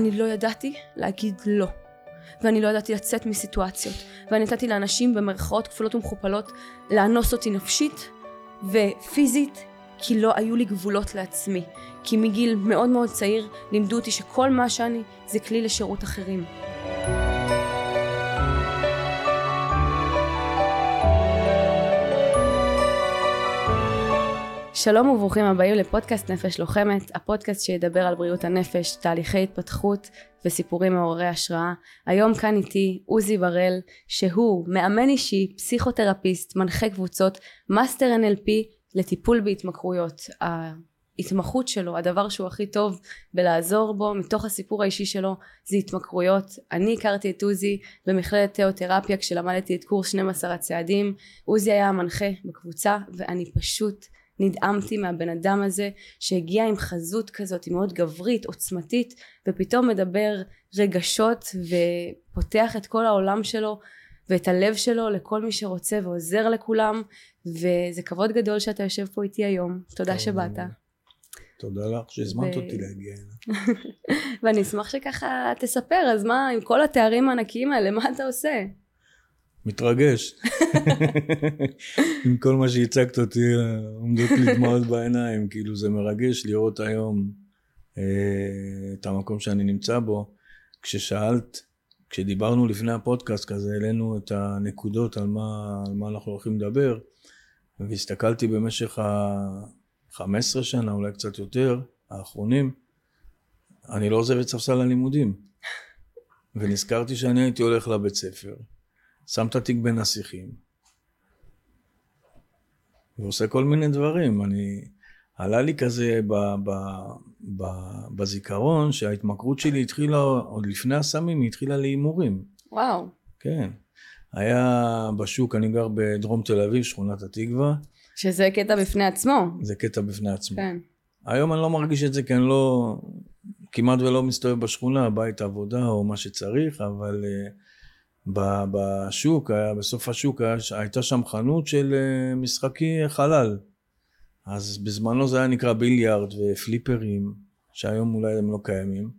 אני לא ידעתי להגיד לא. ואני לא ידעתי לצאת מסיטואציות. ואני נתתי לאנשים במרכאות כפולות ומכופלות לאנוס אותי נפשית ופיזית, כי לא היו לי גבולות לעצמי. כי מגיל מאוד מאוד צעיר לימדו אותי שכל מה שאני זה כלי לשירות אחרים. שלום וברוכים הבאים לפודקאסט נפש לוחמת, הפודקאסט שידבר על בריאות הנפש, תהליכי התפתחות וסיפורים מעוררי השראה. היום כאן איתי עוזי בראל, שהוא מאמן אישי, פסיכותרפיסט, מנחה קבוצות, מאסטר NLP לטיפול בהתמכרויות. ההתמחות שלו, הדבר שהוא הכי טוב בלעזור בו, מתוך הסיפור האישי שלו, זה התמכרויות. אני הכרתי את עוזי במכללת תיאותרפיה כשלמדתי את קורס 12 הצעדים. עוזי היה המנחה בקבוצה ואני פשוט נדהמתי מהבן אדם הזה שהגיע עם חזות כזאת היא מאוד גברית עוצמתית ופתאום מדבר רגשות ופותח את כל העולם שלו ואת הלב שלו לכל מי שרוצה ועוזר לכולם וזה כבוד גדול שאתה יושב פה איתי היום. תודה שבאת. תודה לך שהזמנת אותי להגיע הנה. ואני אשמח שככה תספר אז מה עם כל התארים הענקיים האלה מה אתה עושה מתרגש. עם כל מה שהצגת אותי, עומדות לי דמעות בעיניים, כאילו זה מרגש לראות היום אה, את המקום שאני נמצא בו. כששאלת, כשדיברנו לפני הפודקאסט כזה, העלינו את הנקודות על מה, על מה אנחנו הולכים לדבר, והסתכלתי במשך ה-15 שנה, אולי קצת יותר, האחרונים, אני לא עוזב את ספסל הלימודים. ונזכרתי שאני הייתי הולך לבית ספר. שם את התיק בין השיחים ועושה כל מיני דברים. אני, עלה לי כזה ב, ב, ב, בזיכרון שההתמכרות שלי התחילה, עוד לפני הסמים, היא התחילה להימורים. וואו. כן. היה בשוק, אני גר בדרום תל אביב, שכונת התקווה. שזה קטע בפני עצמו. זה קטע בפני עצמו. כן. היום אני לא מרגיש את זה כי אני לא, כמעט ולא מסתובב בשכונה, בית עבודה או מה שצריך, אבל uh, בשוק, היה, בסוף השוק היה, הייתה שם חנות של אה, משחקי חלל. אז בזמנו זה היה נקרא ביליארד ופליפרים, שהיום אולי הם לא קיימים.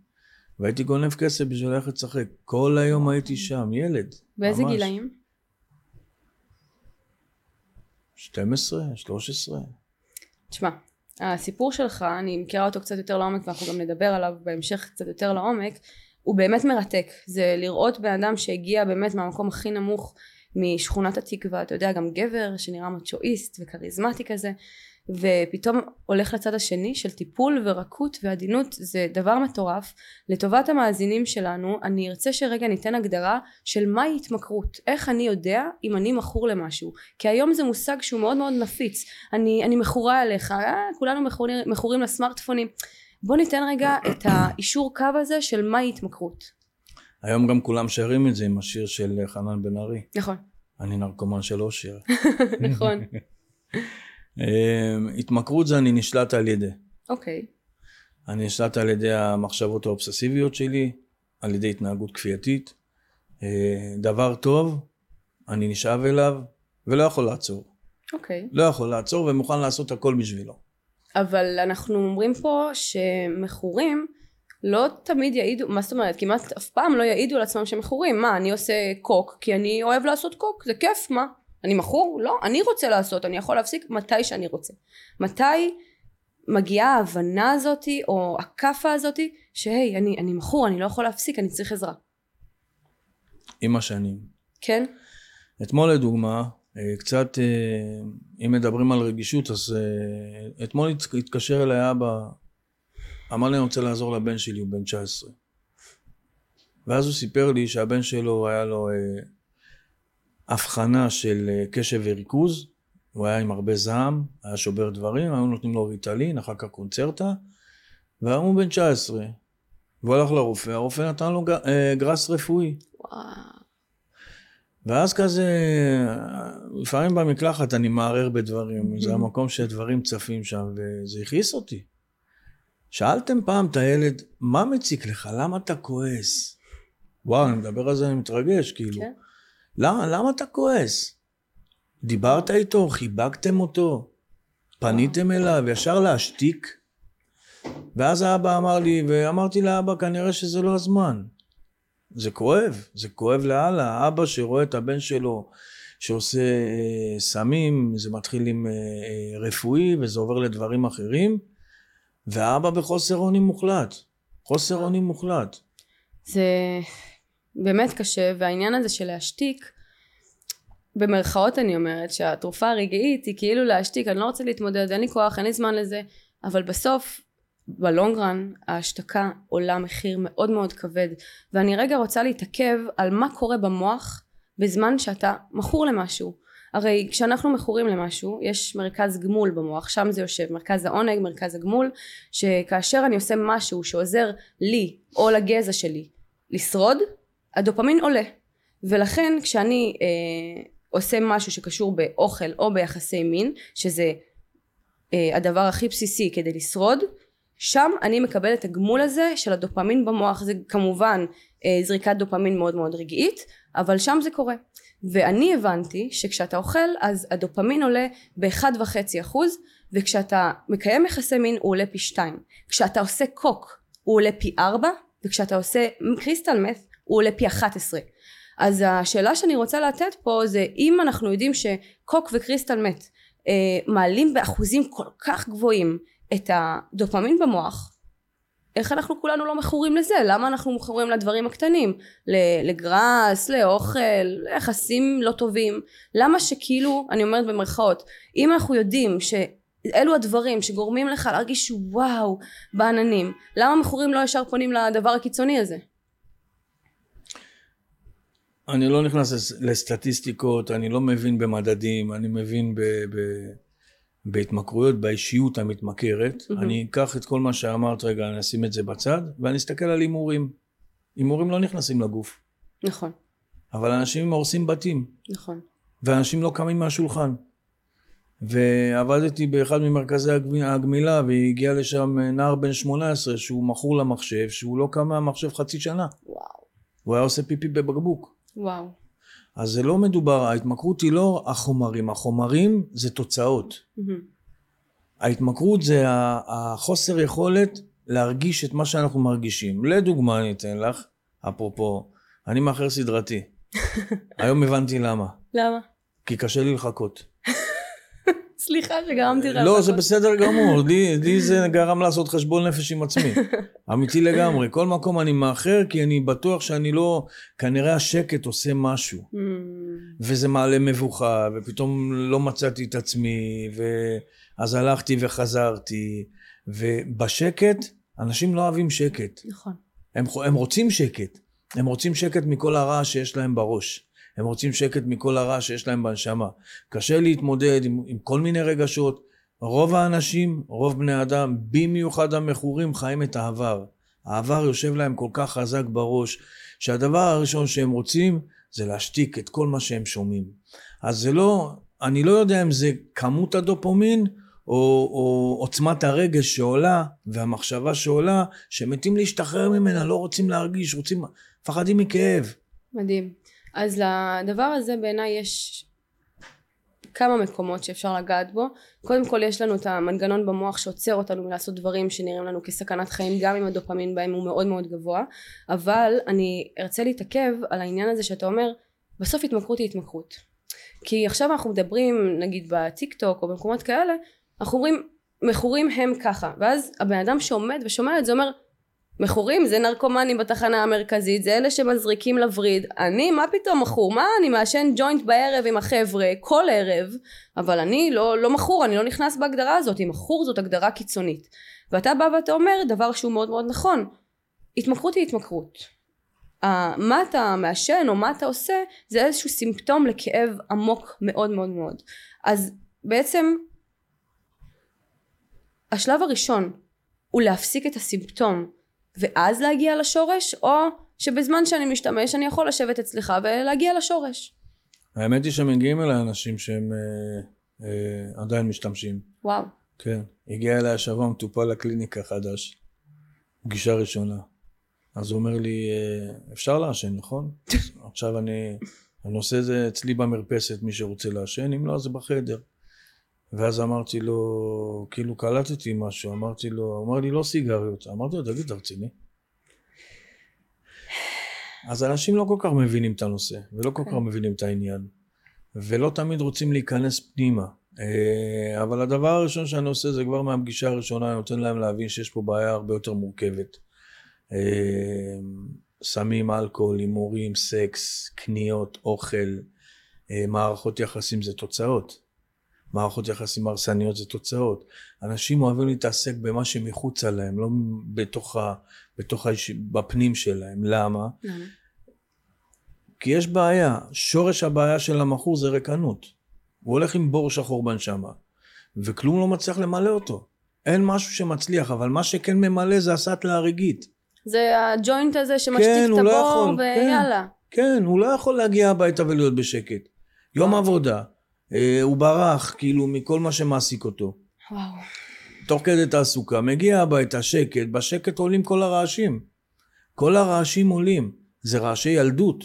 והייתי גונב כסף בשביל ללכת לשחק. כל היום הייתי שם, ילד. באיזה ממש. גילאים? 12, 13. תשמע, הסיפור שלך, אני מכירה אותו קצת יותר לעומק ואנחנו גם נדבר עליו בהמשך קצת יותר לעומק. הוא באמת מרתק. זה לראות בן אדם שהגיע באמת מהמקום הכי נמוך משכונת התקווה אתה יודע גם גבר שנראה מצ'ואיסט וכריזמטי כזה ופתאום הולך לצד השני של טיפול ורקות ועדינות זה דבר מטורף. לטובת המאזינים שלנו אני ארצה שרגע ניתן הגדרה של מהי התמכרות. איך אני יודע אם אני מכור למשהו? כי היום זה מושג שהוא מאוד מאוד נפיץ. אני, אני מכורה אליך אה, כולנו מכורים, לסמארטפונים בוא ניתן רגע את האישור קו הזה של מהי התמכרות. היום גם כולם שרים את זה עם השיר של חנן בן ארי. נכון. אני נרקומן של אושר. נכון. אמ, התמכרות זה אני נשלט על ידי. אוקיי. אני נשלט על ידי המחשבות האובססיביות שלי, על ידי התנהגות כפייתית. אה, דבר טוב, אני נשאב אליו ולא יכול לעצור. אוקיי. לא יכול לעצור ומוכן לעשות הכל בשבילו. אבל אנחנו אומרים פה שמכורים לא תמיד יעידו, מה זאת אומרת, כמעט אף פעם לא יעידו על עצמם שמכורים, מה אני עושה קוק כי אני אוהב לעשות קוק, זה כיף, מה? אני מכור? לא, אני רוצה לעשות, אני יכול להפסיק מתי שאני רוצה. מתי מגיעה ההבנה הזאתי או הכאפה הזאתי שהי אני, אני מכור, אני לא יכול להפסיק, אני צריך עזרה. עם השנים. כן? אתמול לדוגמה קצת, אה, אם מדברים על רגישות, אז אה, אתמול התקשר אליי אבא, אמר לי אני רוצה לעזור לבן שלי, הוא בן 19. ואז הוא סיפר לי שהבן שלו היה לו הבחנה של קשב וריכוז, הוא היה עם הרבה זעם, היה שובר דברים, היו נותנים לו ריטלין, אחר כך קונצרטה, והיום הוא בן 19. והוא הלך לרופא, הרופא נתן לו גרס רפואי. וואו. ואז כזה, לפעמים במקלחת אני מערער בדברים, זה המקום שהדברים צפים שם, וזה הכעיס אותי. שאלתם פעם את הילד, מה מציק לך? למה אתה כועס? וואו, אני מדבר על זה, אני מתרגש, כאילו. כן. למה, למה אתה כועס? דיברת איתו, חיבקתם אותו, פניתם אליו, ישר להשתיק? ואז האבא אמר לי, ואמרתי לאבא, כנראה שזה לא הזמן. זה כואב, זה כואב לאללה. אבא שרואה את הבן שלו שעושה אה, סמים, זה מתחיל עם אה, אה, רפואי וזה עובר לדברים אחרים, והאבא בחוסר אונים מוחלט. חוסר אונים מוחלט. זה באמת קשה, והעניין הזה של להשתיק, במרכאות אני אומרת שהתרופה הרגעית היא כאילו להשתיק, אני לא רוצה להתמודד, אין לי כוח, אין לי זמן לזה, אבל בסוף בלונגרן ההשתקה עולה מחיר מאוד מאוד כבד ואני רגע רוצה להתעכב על מה קורה במוח בזמן שאתה מכור למשהו. הרי כשאנחנו מכורים למשהו יש מרכז גמול במוח שם זה יושב מרכז העונג מרכז הגמול שכאשר אני עושה משהו שעוזר לי או לגזע שלי לשרוד הדופמין עולה. ולכן כשאני אה, עושה משהו שקשור באוכל או ביחסי מין שזה אה, הדבר הכי בסיסי כדי לשרוד שם אני מקבל את הגמול הזה של הדופמין במוח. זה כמובן אה, זריקת דופמין מאוד מאוד רגעית אבל שם זה קורה. ואני הבנתי שכשאתה אוכל אז הדופמין עולה באחד וחצי אחוז וכשאתה מקיים יחסי מין הוא עולה פי שתיים. כשאתה עושה קוק הוא עולה פי ארבע וכשאתה עושה קריסטל מת הוא עולה פי אחת עשרה. אז השאלה שאני רוצה לתת פה זה אם אנחנו יודעים שקוק וקריסטל מת אה, מעלים באחוזים כל כך גבוהים את הדופמין במוח איך אנחנו כולנו לא מכורים לזה? למה אנחנו מכורים לדברים הקטנים? לגראס, לאוכל, ליחסים לא טובים? למה שכאילו, אני אומרת במרכאות, אם אנחנו יודעים שאלו הדברים שגורמים לך להרגיש וואו בעננים, למה מכורים לא ישר פונים לדבר הקיצוני הזה? אני לא נכנס לסטטיסטיקות, אני לא מבין במדדים, אני מבין ב... ב... בהתמכרויות באישיות המתמכרת, mm-hmm. אני אקח את כל מה שאמרת רגע, אני אשים את זה בצד, ואני אסתכל על הימורים. הימורים לא נכנסים לגוף. נכון. אבל אנשים הורסים בתים. נכון. ואנשים לא קמים מהשולחן. ועבדתי באחד ממרכזי הגמילה והגיע לשם נער בן 18 שהוא מכור למחשב שהוא לא קם מהמחשב חצי שנה. וואו. הוא היה עושה פיפי בבקבוק. וואו. אז זה לא מדובר, ההתמכרות היא לא החומרים, החומרים זה תוצאות. Mm-hmm. ההתמכרות זה החוסר יכולת להרגיש את מה שאנחנו מרגישים. לדוגמה אני אתן לך, אפרופו, אני מאחר סדרתי. היום הבנתי למה. למה? כי קשה לי לחכות. סליחה שגרמתי לך. לא, זה בסדר גמור, לי, לי זה גרם לעשות חשבון נפש עם עצמי. אמיתי לגמרי. כל מקום אני מאחר כי אני בטוח שאני לא, כנראה השקט עושה משהו. Mm. וזה מעלה מבוכה, ופתאום לא מצאתי את עצמי, ואז הלכתי וחזרתי. ובשקט, אנשים לא אוהבים שקט. נכון. הם, הם רוצים שקט. הם רוצים שקט מכל הרעש שיש להם בראש. הם רוצים שקט מכל הרע שיש להם בנשמה. קשה להתמודד עם, עם כל מיני רגשות. רוב האנשים, רוב בני אדם, במיוחד המכורים, חיים את העבר. העבר יושב להם כל כך חזק בראש, שהדבר הראשון שהם רוצים זה להשתיק את כל מה שהם שומעים. אז זה לא, אני לא יודע אם זה כמות הדופומין או, או עוצמת הרגש שעולה והמחשבה שעולה, שמתים להשתחרר ממנה, לא רוצים להרגיש, רוצים, מפחדים מכאב. מדהים. אז לדבר הזה בעיניי יש כמה מקומות שאפשר לגעת בו. קודם כל יש לנו את המנגנון במוח שעוצר אותנו מלעשות דברים שנראים לנו כסכנת חיים גם אם הדופמין בהם הוא מאוד מאוד גבוה. אבל אני ארצה להתעכב על העניין הזה שאתה אומר בסוף התמכרות היא התמכרות. כי עכשיו אנחנו מדברים נגיד בטיק טוק או במקומות כאלה אנחנו אומרים מכורים הם ככה. ואז הבן אדם שעומד ושומע את זה אומר מכורים זה נרקומנים בתחנה המרכזית זה אלה שמזריקים לווריד. אני מה פתאום מכור? מה אני מעשן ג'וינט בערב עם החבר'ה כל ערב אבל אני לא, לא מכור אני לא נכנס בהגדרה הזאת. מכור זאת הגדרה קיצונית. ואתה בא ואתה אומר דבר שהוא מאוד מאוד נכון. התמכרות היא התמכרות. uh, מה אתה מעשן או מה אתה עושה זה איזשהו סימפטום לכאב עמוק מאוד מאוד מאוד. אז בעצם השלב הראשון הוא להפסיק את הסימפטום ואז להגיע לשורש או שבזמן שאני משתמש אני יכול לשבת אצלך ולהגיע לשורש. האמת היא שמגיעים אליי אנשים שהם אה, אה, עדיין משתמשים. וואו. כן. הגיע אליי השבוע מטופל לקליניקה חדש. פגישה ראשונה. אז הוא אומר לי, אה, אפשר לעשן, נכון? עכשיו אני, אני עושה את זה אצלי במרפסת, מי שרוצה לעשן, אם לא, אז זה בחדר. ואז אמרתי לו, כאילו קלטתי משהו, אמרתי לו, הוא אמר לי לא סיגריות, אמרתי לו תגיד אתה רציני? אז אנשים לא כל כך מבינים את הנושא, ולא כל כן. כך מבינים את העניין, ולא תמיד רוצים להיכנס פנימה. אה, אבל הדבר הראשון שאני עושה זה כבר מהפגישה הראשונה, אני נותן להם להבין שיש פה בעיה הרבה יותר מורכבת. אה, סמים, אלכוהול, הימורים, סקס, קניות, אוכל, אה, מערכות יחסים זה תוצאות. מערכות יחסים הרסניות זה תוצאות. אנשים אוהבים להתעסק במה שמחוצה להם, לא בתוך ה... בתוך האיש... בפנים שלהם. למה? למה? כי יש בעיה. שורש הבעיה של המכור זה ריקנות. הוא הולך עם בור שחור בנשמה, וכלום לא מצליח למלא אותו. אין משהו שמצליח, אבל מה שכן ממלא זה הסאטלה הרגעית. זה הג'וינט הזה שמשתיק כן, את לא הבור, יכול, ויאללה. כן, הוא לא יכול להגיע הביתה ולהיות בשקט. יום עבודה, הוא ברח כאילו מכל מה שמעסיק אותו. וואו. תוך כדי תעסוקה, מגיע הביתה, שקט, בשקט עולים כל הרעשים. כל הרעשים עולים. זה רעשי ילדות.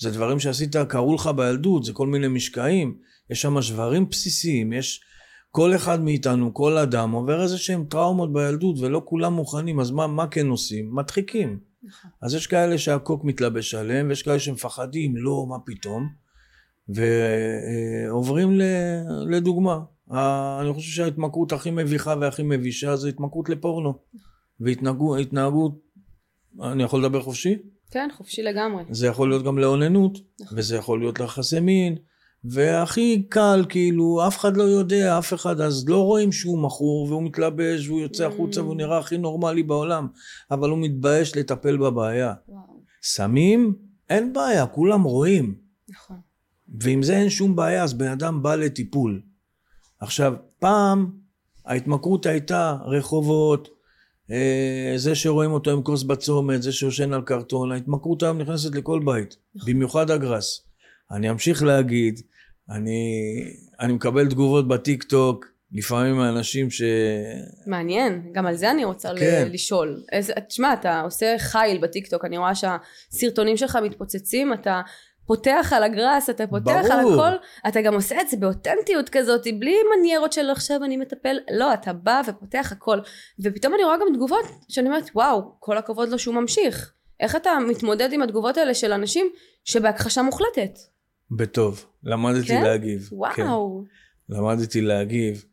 זה דברים שעשית, קרו לך בילדות, זה כל מיני משקעים. יש שם שברים בסיסיים, יש... כל אחד מאיתנו, כל אדם, עובר איזה שהם טראומות בילדות, ולא כולם מוכנים, אז מה, מה כן עושים? מדחיקים. נכון. אז יש כאלה שהקוק מתלבש עליהם, ויש כאלה שמפחדים, לא, מה פתאום? ועוברים לדוגמה. אני חושב שההתמכרות הכי מביכה והכי מבישה זה התמכרות לפורנו. והתנהגות, אני יכול לדבר חופשי? כן, חופשי לגמרי. זה יכול להיות גם לאוננות, נכון. וזה יכול להיות ליחסי מין, והכי קל, כאילו, אף אחד לא יודע, אף אחד, אז לא רואים שהוא מכור, והוא מתלבש, והוא יוצא החוצה, Mm. והוא נראה הכי נורמלי בעולם, אבל הוא מתבייש לטפל בבעיה. וואו. סמים, אין בעיה, כולם רואים. נכון. ועם זה אין שום בעיה, אז בן אדם בא לטיפול. עכשיו, פעם ההתמכרות הייתה רחובות, אה, זה שרואים אותו עם כוס בצומת, זה שיושן על קרטון, ההתמכרות היום נכנסת לכל בית, במיוחד הגראס. אני אמשיך להגיד, אני, אני מקבל תגובות בטיק טוק, לפעמים מאנשים ש... מעניין, גם על זה אני רוצה ל- כן. לשאול. איזה- תשמע, אתה עושה חיל בטיקטוק, אני רואה שהסרטונים שלך מתפוצצים, אתה פותח על הגראס, אתה פותח על ברור. הכל, אתה גם עושה את זה באותנטיות כזאת, בלי מניירות של עכשיו אני מטפל, לא, אתה בא ופותח הכל. ופתאום אני רואה גם תגובות שאני אומרת, וואו, כל הכבוד לו שהוא ממשיך. איך אתה מתמודד עם התגובות האלה של אנשים שבהכחשה מוחלטת? בטוב, למדתי כן? להגיב. כן. וואו. למדתי להגיב.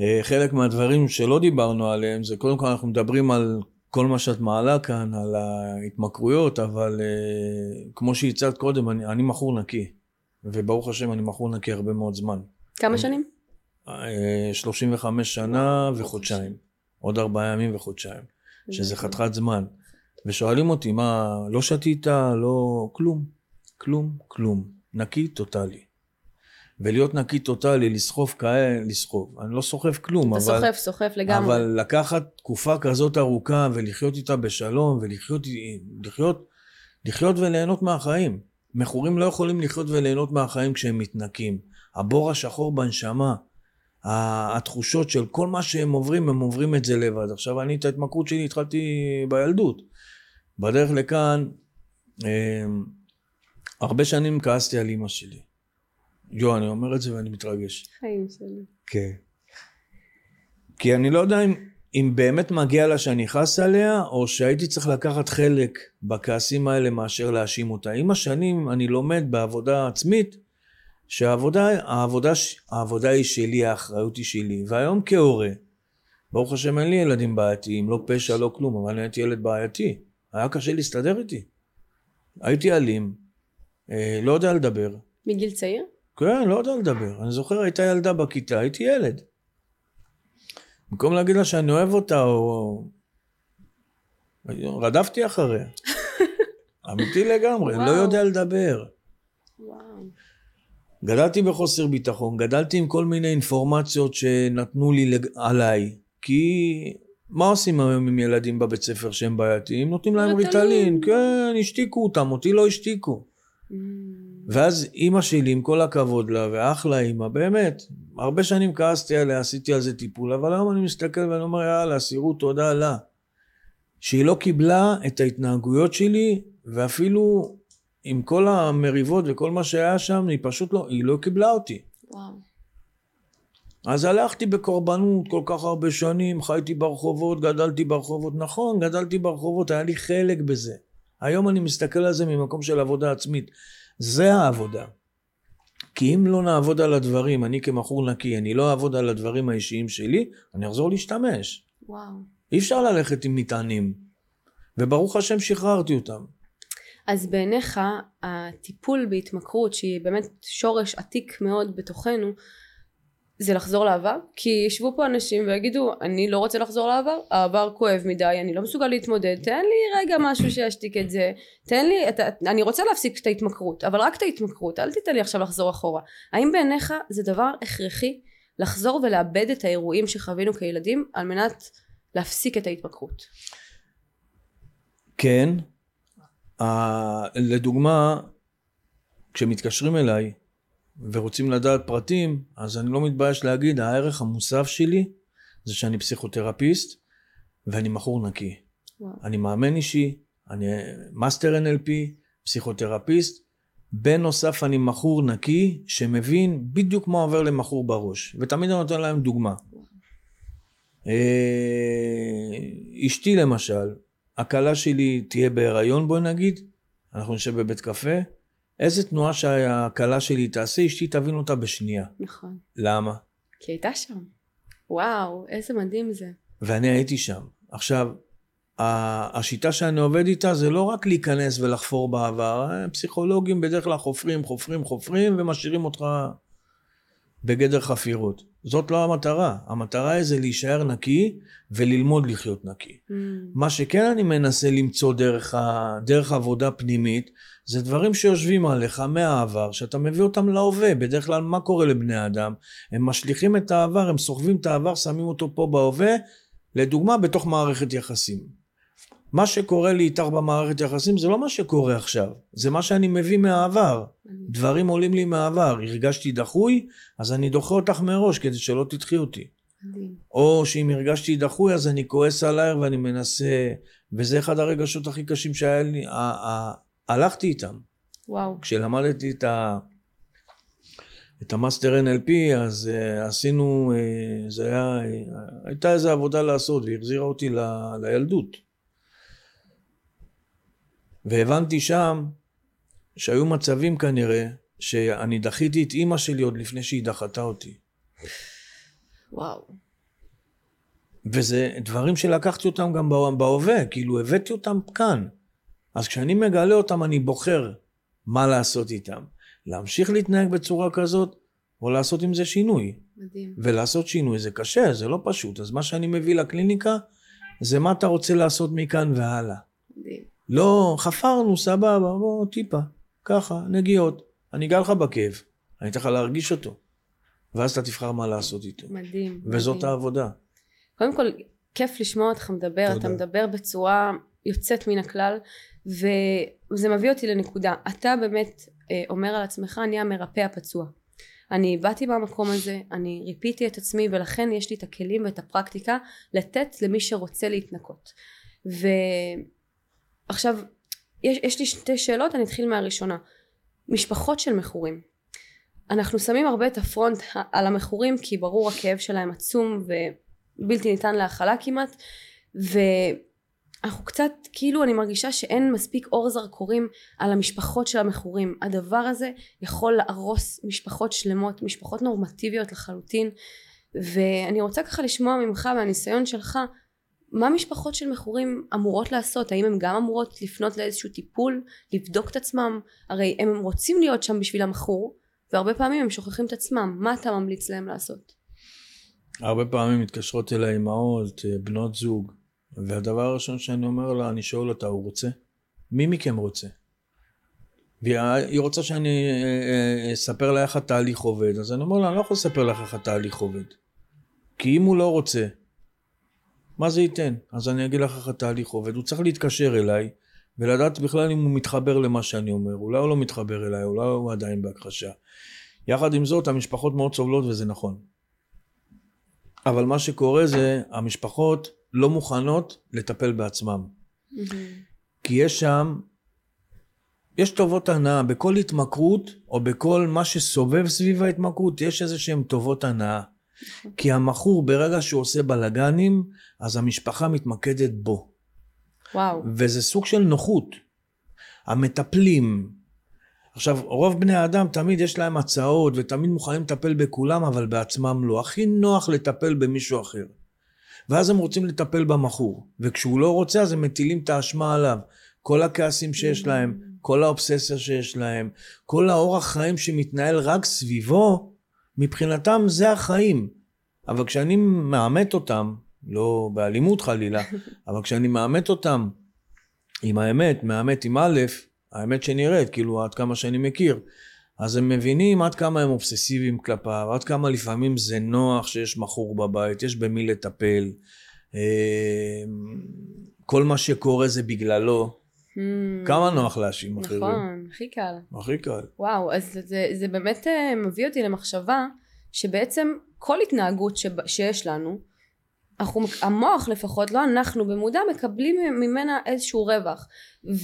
אה, חלק מהדברים שלא דיברנו עליהם זה קודם כל אנחנו מדברים על כל מה שאת מעלה כאן, על ההתמכרויות, אבל אה, כמו שהצעת קודם, אני, אני מכור נקי. וברוך השם אני מכור נקי הרבה מאוד זמן. כמה שנים? אה, 35 שנה וחודשיים. עוד ארבעה ימים וחודשיים. שזה חתיכת זמן. ושואלים אותי, מה, לא שתית, לא... כלום. כלום, כלום. נקי טוטאלי. ולהיות נקי טוטאלי, לסחוב כאלה, לסחוב. אני לא סוחב כלום, אתה אבל... סוחף, סוחף לגמרי. אבל לקחת תקופה כזאת ארוכה ולחיות איתה בשלום ולחיות לחיות, לחיות וליהנות מהחיים. מכורים לא יכולים לחיות וליהנות מהחיים כשהם מתנקים. הבור השחור בנשמה, התחושות של כל מה שהם עוברים, הם עוברים את זה לבד. עכשיו אני את ההתמכרות שלי התחלתי בילדות. בדרך לכאן, אה, הרבה שנים כעסתי על אימא שלי. יו, אני אומר את זה ואני מתרגש. חיים שלי. כן. כי אני לא יודע אם, אם באמת מגיע לה שאני אכעס עליה, או שהייתי צריך לקחת חלק בכעסים האלה מאשר להאשים אותה. עם השנים אני לומד בעבודה עצמית, שהעבודה העבודה, העבודה היא שלי, האחריות היא שלי. והיום כהורה, ברוך השם אין לי ילדים בעייתיים, לא פשע, לא כלום, אבל אני הייתי ילד בעייתי. היה קשה להסתדר איתי. הייתי אלים, אה, לא יודע לדבר. מגיל צעיר? כן, לא יודע לדבר. אני זוכר, הייתה ילדה בכיתה, הייתי ילד. במקום להגיד לה שאני אוהב אותה, או... רדפתי אחריה. אמיתי לגמרי, לא וואו. יודע לדבר. וואו. גדלתי בחוסר ביטחון, גדלתי עם כל מיני אינפורמציות שנתנו לי לג... עליי. כי מה עושים היום עם ילדים בבית ספר שהם בעייתיים? נותנים להם ריטלין. ריטלין. כן, השתיקו אותם, אותי לא השתיקו. Mm. ואז אימא שלי, עם כל הכבוד לה, ואחלה אימא, באמת, הרבה שנים כעסתי עליה, עשיתי על זה טיפול, אבל היום אני מסתכל ואני אומר, יאללה, סירו תודה לה. שהיא לא קיבלה את ההתנהגויות שלי, ואפילו עם כל המריבות וכל מה שהיה שם, היא פשוט לא, היא לא קיבלה אותי. וואו. אז הלכתי בקורבנות כל כך הרבה שנים, חייתי ברחובות, גדלתי ברחובות. נכון, גדלתי ברחובות, היה לי חלק בזה. היום אני מסתכל על זה ממקום של עבודה עצמית. זה העבודה. כי אם לא נעבוד על הדברים, אני כמכור נקי, אני לא אעבוד על הדברים האישיים שלי, אני אחזור להשתמש. וואו. אי אפשר ללכת עם מטענים. וברוך השם שחררתי אותם. אז בעיניך הטיפול בהתמכרות שהיא באמת שורש עתיק מאוד בתוכנו זה לחזור לעבר? כי ישבו פה אנשים ויגידו אני לא רוצה לחזור לעבר, העבר כואב מדי, אני לא מסוגל להתמודד, תן לי רגע משהו שישתיק את זה, תן לי, את, אני רוצה להפסיק את ההתמכרות, אבל רק את ההתמכרות, אל תיתן לי עכשיו לחזור אחורה. האם בעיניך זה דבר הכרחי לחזור ולאבד את האירועים שחווינו כילדים על מנת להפסיק את ההתמכרות? כן, uh, לדוגמה, כשמתקשרים אליי ורוצים לדעת פרטים, אז אני לא מתבייש להגיד, הערך המוסף שלי זה שאני פסיכותרפיסט ואני מכור נקי. וואו. אני מאמן אישי, אני מאסטר NLP, פסיכותרפיסט, בנוסף אני מכור נקי שמבין בדיוק מה עובר למכור בראש, ותמיד אני נותן להם דוגמה. אה, אשתי למשל, הכלה שלי תהיה בהיריון בואי נגיד, אנחנו נשב בבית קפה, איזה תנועה שהכלה שלי תעשה, אשתי תבין אותה בשנייה. נכון. למה? כי הייתה שם. וואו, איזה מדהים זה. ואני הייתי שם. עכשיו, השיטה שאני עובד איתה זה לא רק להיכנס ולחפור בעבר, פסיכולוגים בדרך כלל חופרים, חופרים, חופרים ומשאירים אותך בגדר חפירות. זאת לא המטרה. המטרה היא זה להישאר נקי וללמוד לחיות נקי. Mm. מה שכן אני מנסה למצוא דרך, ה, דרך עבודה פנימית, זה דברים שיושבים עליך מהעבר, שאתה מביא אותם להווה. בדרך כלל מה קורה לבני אדם? הם משליכים את העבר, הם סוחבים את העבר, שמים אותו פה בהווה, לדוגמה בתוך מערכת יחסים. מה שקורה לי איתך במערכת יחסים זה לא מה שקורה עכשיו, זה מה שאני מביא מהעבר. דברים עולים לי מהעבר, הרגשתי דחוי, אז אני דוחה אותך מראש כדי שלא תדחי אותי. או שאם הרגשתי דחוי אז אני כועס עלייך ואני מנסה, וזה אחד הרגשות הכי קשים שהיה לי, הלכתי איתם. וואו. כשלמדתי את ה... את המאסטר NLP אז uh, עשינו, uh, זה היה, uh, הייתה איזו עבודה לעשות והיא החזירה אותי ל, לילדות. והבנתי שם שהיו מצבים כנראה שאני דחיתי את אימא שלי עוד לפני שהיא דחתה אותי. וואו. וזה דברים שלקחתי אותם גם בהווה, כאילו הבאתי אותם כאן. אז כשאני מגלה אותם אני בוחר מה לעשות איתם. להמשיך להתנהג בצורה כזאת, או לעשות עם זה שינוי. מדהים. ולעשות שינוי זה קשה, זה לא פשוט. אז מה שאני מביא לקליניקה, זה מה אתה רוצה לעשות מכאן והלאה. מדהים. לא, חפרנו, סבבה, בוא, טיפה, ככה, נגיעות. אני אגע לך בכאב, אני אתן לך להרגיש אותו. ואז אתה תבחר מה לעשות איתו. מדהים. וזאת מדהים. העבודה. קודם כל, כיף לשמוע אותך מדבר, תודה. אתה מדבר בצורה יוצאת מן הכלל, וזה מביא אותי לנקודה. אתה באמת אה, אומר על עצמך, אני המרפא הפצוע. אני באתי מהמקום הזה, אני ריפיתי את עצמי, ולכן יש לי את הכלים ואת הפרקטיקה לתת למי שרוצה להתנקות. ו... עכשיו יש, יש לי שתי שאלות אני אתחיל מהראשונה. משפחות של מכורים. אנחנו שמים הרבה את הפרונט על המכורים כי ברור הכאב שלהם עצום ובלתי ניתן להכלה כמעט ואנחנו קצת כאילו אני מרגישה שאין מספיק אור זרקורים על המשפחות של המכורים. הדבר הזה יכול להרוס משפחות שלמות משפחות נורמטיביות לחלוטין ואני רוצה ככה לשמוע ממך מהניסיון שלך מה משפחות של מכורים אמורות לעשות? האם הן גם אמורות לפנות לאיזשהו טיפול, לבדוק את עצמם? הרי הם רוצים להיות שם בשביל המכור, והרבה פעמים הם שוכחים את עצמם. מה אתה ממליץ להם לעשות? הרבה פעמים מתקשרות אליי אמהות, אה, בנות זוג, והדבר הראשון שאני אומר לה, אני שואל אותה, הוא רוצה? מי מכם רוצה? והיא רוצה שאני אה, אה, אספר לה איך התהליך עובד, אז אני אומר לה, אני לא יכול לספר לך איך התהליך עובד. כי אם הוא לא רוצה, מה זה ייתן? אז אני אגיד לך איך התהליך עובד. הוא צריך להתקשר אליי ולדעת בכלל אם הוא מתחבר למה שאני אומר. אולי הוא לא מתחבר אליי, אולי הוא עדיין בהכחשה. יחד עם זאת, המשפחות מאוד סובלות וזה נכון. אבל מה שקורה זה, המשפחות לא מוכנות לטפל בעצמם. Mm-hmm. כי יש שם, יש טובות הנאה. בכל התמכרות, או בכל מה שסובב סביב ההתמכרות, יש איזה שהם טובות הנאה. כי המכור ברגע שהוא עושה בלאגנים, אז המשפחה מתמקדת בו. וואו. וזה סוג של נוחות. המטפלים, עכשיו רוב בני האדם תמיד יש להם הצעות ותמיד מוכנים לטפל בכולם אבל בעצמם לא. הכי נוח לטפל במישהו אחר. ואז הם רוצים לטפל במכור. וכשהוא לא רוצה אז הם מטילים את האשמה עליו. כל הכעסים שיש להם, כל האובססיה שיש להם, כל האורח חיים שמתנהל רק סביבו, מבחינתם זה החיים. אבל כשאני מאמת אותם, לא באלימות חלילה, אבל כשאני מאמת אותם עם האמת, מאמת עם א', האמת שנראית, כאילו עד כמה שאני מכיר, אז הם מבינים עד כמה הם אובססיביים כלפיו, עד כמה לפעמים זה נוח שיש מכור בבית, יש במי לטפל, אה, כל מה שקורה זה בגללו. כמה נוח להאשים אחרים. נכון, הכי קל. הכי קל. וואו, אז זה, זה באמת אה, מביא אותי למחשבה שבעצם כל התנהגות שב, שיש לנו, אנחנו, המוח לפחות, לא אנחנו במודע, מקבלים ממנה איזשהו רווח.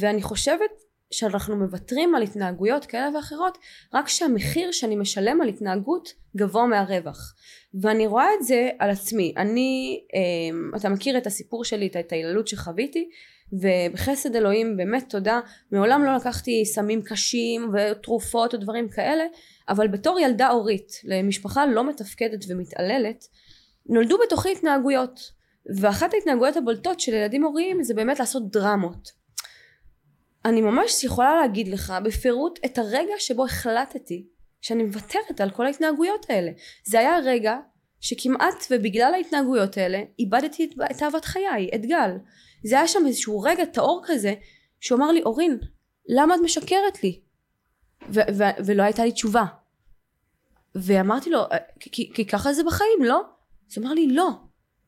ואני חושבת שאנחנו מוותרים על התנהגויות כאלה ואחרות רק שהמחיר שאני משלם על התנהגות גבוה מהרווח. ואני רואה את זה על עצמי. אני, אה, אתה מכיר את הסיפור שלי, את ההתעללות שחוויתי, ובחסד אלוהים באמת תודה מעולם לא לקחתי סמים קשים ותרופות או דברים כאלה אבל בתור ילדה הורית למשפחה לא מתפקדת ומתעללת נולדו בתוכי התנהגויות ואחת ההתנהגויות הבולטות של ילדים הוריים זה באמת לעשות דרמות אני ממש יכולה להגיד לך בפירוט את הרגע שבו החלטתי שאני מוותרת על כל ההתנהגויות האלה. זה היה רגע שכמעט ובגלל ההתנהגויות האלה איבדתי את אהבת חיי, את גל. זה היה שם איזשהו רגע טהור כזה שהוא אמר לי אורין למה את משקרת לי? ו- ו- ולא הייתה לי תשובה. ואמרתי לו כי, כי ככה זה בחיים לא? אז הוא אמר לי לא.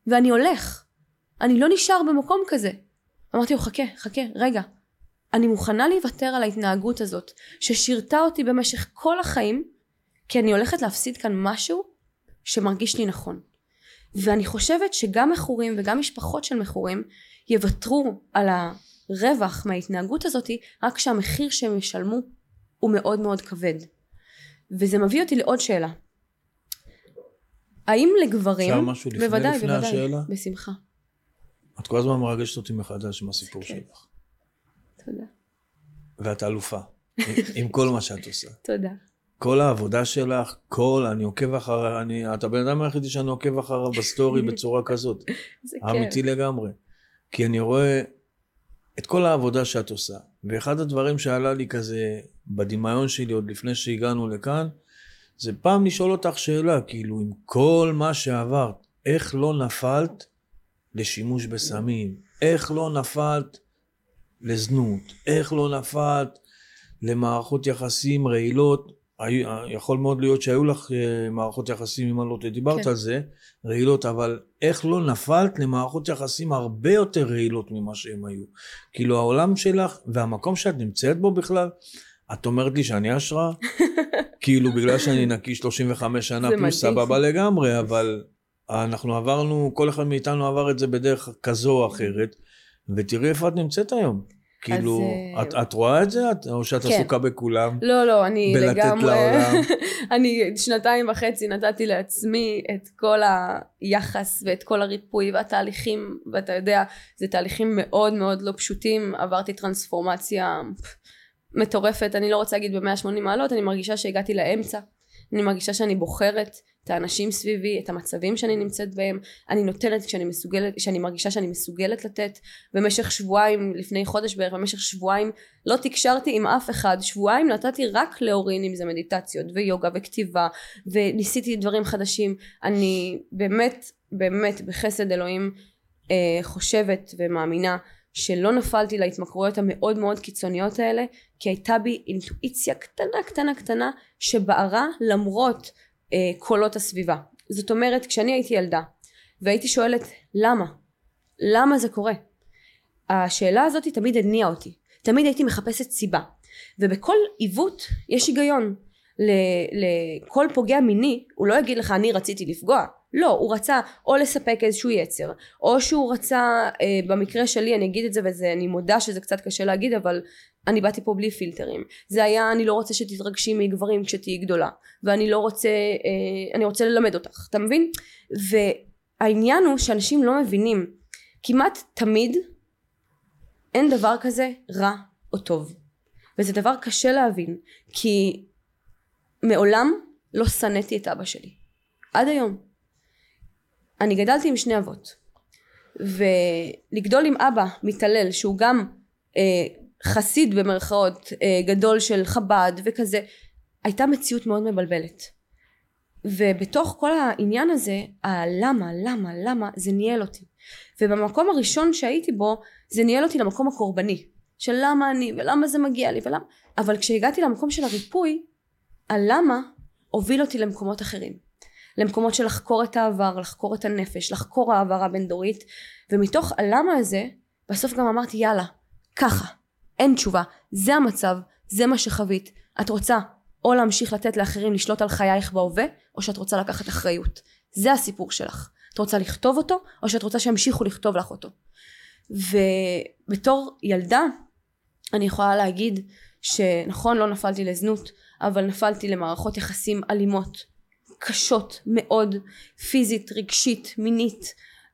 ואני הולך. אני לא נשאר במקום כזה. אמרתי לו חכה חכה רגע אני מוכנה להיוותר על ההתנהגות הזאת ששירתה אותי במשך כל החיים כי אני הולכת להפסיד כאן משהו שמרגיש לי נכון ואני חושבת שגם מכורים וגם משפחות של מכורים יוותרו על הרווח מההתנהגות הזאתי רק כשהמחיר שהם ישלמו הוא מאוד מאוד כבד וזה מביא אותי לעוד שאלה האם לגברים אפשר משהו לפני, בוודאי לפני בוודאי השאלה? בשמחה את כל הזמן מרגשת אותי מחדש עם הסיפור כן. שלך. תודה ואת אלופה. עם- עם כל מה שאת עושה. תודה כל העבודה שלך, כל, אני עוקב אחר, אני, את הבן אדם היחידי שאני עוקב אחריו בסטורי בצורה כזאת. זה אמיתי לגמרי. כי אני רואה את כל העבודה שאת עושה. ואחד הדברים שעלה לי כזה בדמיון שלי עוד לפני שהגענו לכאן, זה פעם לשאול אותך שאלה, כאילו, עם כל מה שעברת, איך לא נפלת לשימוש בסמים? איך לא נפלת לזנות? איך לא נפלת למערכות יחסים רעילות? יכול מאוד להיות שהיו לך אה, מערכות יחסים, אם אני לא טועה, דיברת כן. על זה, רעילות, אבל איך לא נפלת למערכות יחסים הרבה יותר רעילות ממה שהם היו? כאילו העולם שלך והמקום שאת נמצאת בו בכלל, את אומרת לי שאני השראה? כאילו בגלל שאני נקי 35 שנה פלוס. סבבה לגמרי, אבל אנחנו עברנו, כל אחד מאיתנו עבר את זה בדרך כזו או אחרת, ותראי איפה את נמצאת היום. כאילו, אה, את, את רואה את זה? את, או שאת כן. עסוקה בכולם? לא לא אני בלתת לגמרי לעולם. אני שנתיים וחצי נתתי לעצמי את כל היחס ואת כל הריפוי והתהליכים ואתה יודע זה תהליכים מאוד מאוד לא פשוטים עברתי טרנספורמציה מטורפת אני לא רוצה להגיד ב-180 מעלות אני מרגישה שהגעתי לאמצע אני מרגישה שאני בוחרת את האנשים סביבי את המצבים שאני נמצאת בהם. אני נותנת כשאני מסוגלת כשאני מרגישה שאני מסוגלת לתת. במשך שבועיים לפני חודש בערך במשך שבועיים לא תקשרתי עם אף אחד. שבועיים נתתי רק להורים אם זה מדיטציות ויוגה וכתיבה וניסיתי דברים חדשים. אני באמת באמת בחסד אלוהים אה, חושבת ומאמינה שלא נפלתי להתמכרויות המאוד מאוד קיצוניות האלה כי הייתה בי אינטואיציה קטנה קטנה קטנה שבערה למרות אה, קולות הסביבה. זאת אומרת כשאני הייתי ילדה והייתי שואלת למה? למה זה קורה? השאלה הזאת תמיד הניעה אותי. תמיד הייתי מחפשת סיבה. ובכל עיוות יש היגיון. לכל פוגע מיני הוא לא יגיד לך אני רציתי לפגוע. לא הוא רצה או לספק איזשהו יצר או שהוא רצה אה, במקרה שלי אני אגיד את זה ואני מודה שזה קצת קשה להגיד אבל אני באתי פה בלי פילטרים. זה היה אני לא רוצה שתתרגשי מגברים כשתהיי גדולה. ואני לא רוצה אה, אני רוצה ללמד אותך אתה מבין? והעניין הוא שאנשים לא מבינים. כמעט תמיד אין דבר כזה רע או טוב. וזה דבר קשה להבין כי מעולם לא שנאתי את אבא שלי. עד היום. אני גדלתי עם שני אבות. ולגדול עם אבא מתעלל שהוא גם אה, חסיד במרכאות אה, גדול של חב"ד וכזה הייתה מציאות מאוד מבלבלת. ובתוך כל העניין הזה הלמה למה למה זה ניהל אותי. ובמקום הראשון שהייתי בו זה ניהל אותי למקום הקורבני של למה אני ולמה זה מגיע לי ולמה אבל כשהגעתי למקום של הריפוי הלמה הוביל אותי למקומות אחרים. למקומות של לחקור את העבר לחקור את הנפש לחקור העברה הבין דורית ומתוך הלמה הזה בסוף גם אמרתי יאללה ככה אין תשובה. זה המצב זה מה שחווית. את רוצה או להמשיך לתת לאחרים לשלוט על חייך בהווה או שאת רוצה לקחת אחריות. זה הסיפור שלך. את רוצה לכתוב אותו או שאת רוצה שימשיכו לכתוב לך אותו. ובתור ילדה אני יכולה להגיד שנכון לא נפלתי לזנות אבל נפלתי למערכות יחסים אלימות קשות מאוד פיזית רגשית מינית.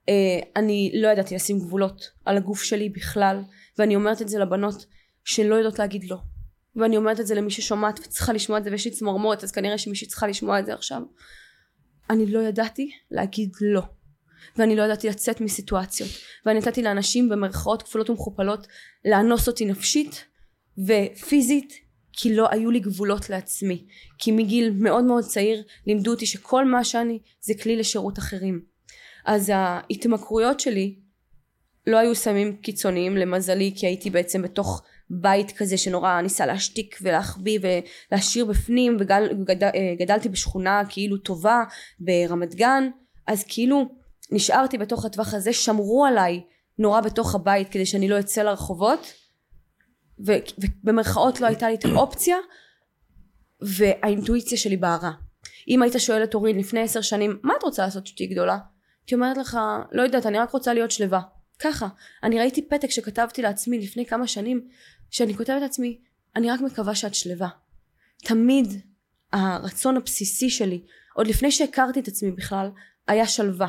אה, אני לא ידעתי לשים גבולות על הגוף שלי בכלל ואני אומרת את זה לבנות שלא יודעות להגיד לא. ואני אומרת את זה למי ששומעת וצריכה לשמוע את זה ויש לי צמרמורת אז כנראה שמישהי צריכה לשמוע את זה עכשיו. אני לא ידעתי להגיד לא. ואני לא ידעתי לצאת מסיטואציות. ואני נתתי לאנשים במרכאות כפולות ומכופלות לאנוס אותי נפשית ופיזית כי לא היו לי גבולות לעצמי. כי מגיל מאוד מאוד צעיר לימדו אותי שכל מה שאני זה כלי לשירות אחרים. אז ההתמכרויות שלי לא היו סמים קיצוניים למזלי כי הייתי בעצם בתוך בית כזה שנורא ניסה להשתיק ולהחביא ולהשאיר בפנים וגדלתי בשכונה כאילו טובה ברמת גן אז כאילו נשארתי בתוך הטווח הזה שמרו עליי נורא בתוך הבית כדי שאני לא אצא לרחובות ובמרכאות לא הייתה לי את האופציה והאינטואיציה שלי בערה אם היית שואל את אורין לפני עשר שנים מה את רוצה לעשות שתהיי גדולה? הייתי אומרת לך לא יודעת אני רק רוצה להיות שלווה ככה. אני ראיתי פתק שכתבתי לעצמי לפני כמה שנים שאני כותבת לעצמי אני רק מקווה שאת שלווה. תמיד הרצון הבסיסי שלי עוד לפני שהכרתי את עצמי בכלל היה שלווה.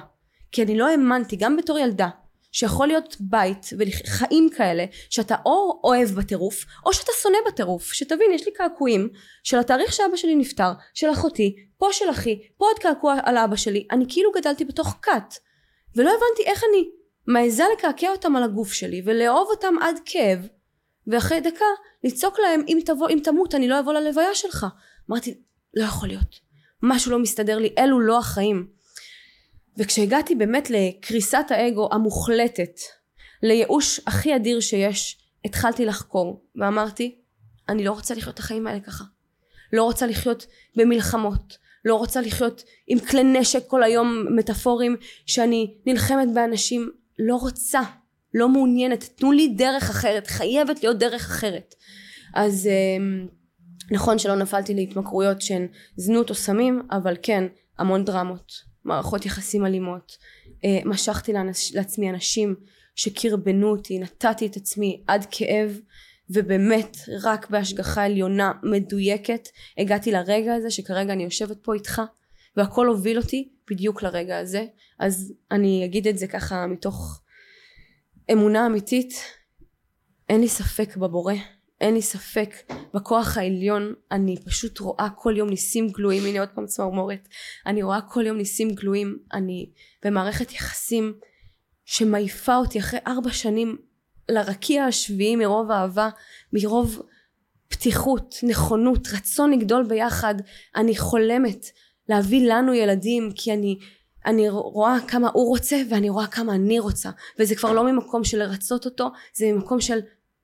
כי אני לא האמנתי גם בתור ילדה שיכול להיות בית וחיים כאלה שאתה או אוהב בטירוף או שאתה שונא בטירוף. שתבין יש לי קעקועים של התאריך שאבא שלי נפטר של אחותי פה של אחי פה עוד קעקוע על אבא שלי. אני כאילו גדלתי בתוך כת ולא הבנתי איך אני מעיזה לקעקע אותם על הגוף שלי ולאהוב אותם עד כאב. ואחרי דקה לצעוק להם אם תבוא אם תמות אני לא אבוא ללוויה שלך. אמרתי לא יכול להיות. משהו לא מסתדר לי אלו לא החיים. וכשהגעתי באמת לקריסת האגו המוחלטת לייאוש הכי אדיר שיש התחלתי לחקור ואמרתי אני לא רוצה לחיות את החיים האלה ככה. לא רוצה לחיות במלחמות. לא רוצה לחיות עם כלי נשק כל היום מטאפורים שאני נלחמת באנשים לא רוצה לא מעוניינת. תנו לי דרך אחרת חייבת להיות דרך אחרת. אז אמ, נכון שלא נפלתי להתמכרויות שהן זנות או סמים אבל כן המון דרמות. מערכות יחסים אלימות. אה, משכתי לאנש, לעצמי אנשים שקרבנו אותי נתתי את עצמי עד כאב ובאמת רק בהשגחה עליונה מדויקת הגעתי לרגע הזה שכרגע אני יושבת פה איתך והכל הוביל אותי בדיוק לרגע הזה. אז אני אגיד את זה ככה מתוך אמונה אמיתית. אין לי ספק בבורא. אין לי ספק בכוח העליון. אני פשוט רואה כל יום ניסים גלויים. הנה עוד פעם צמרמורת. אני רואה כל יום ניסים גלויים. אני במערכת יחסים שמעיפה אותי אחרי ארבע שנים לרקיע השביעי מרוב אהבה מרוב פתיחות נכונות רצון לגדול ביחד. אני חולמת להביא לנו ילדים כי אני אני רואה כמה הוא רוצה ואני רואה כמה אני רוצה. וזה כבר לא ממקום של לרצות אותו זה ממקום של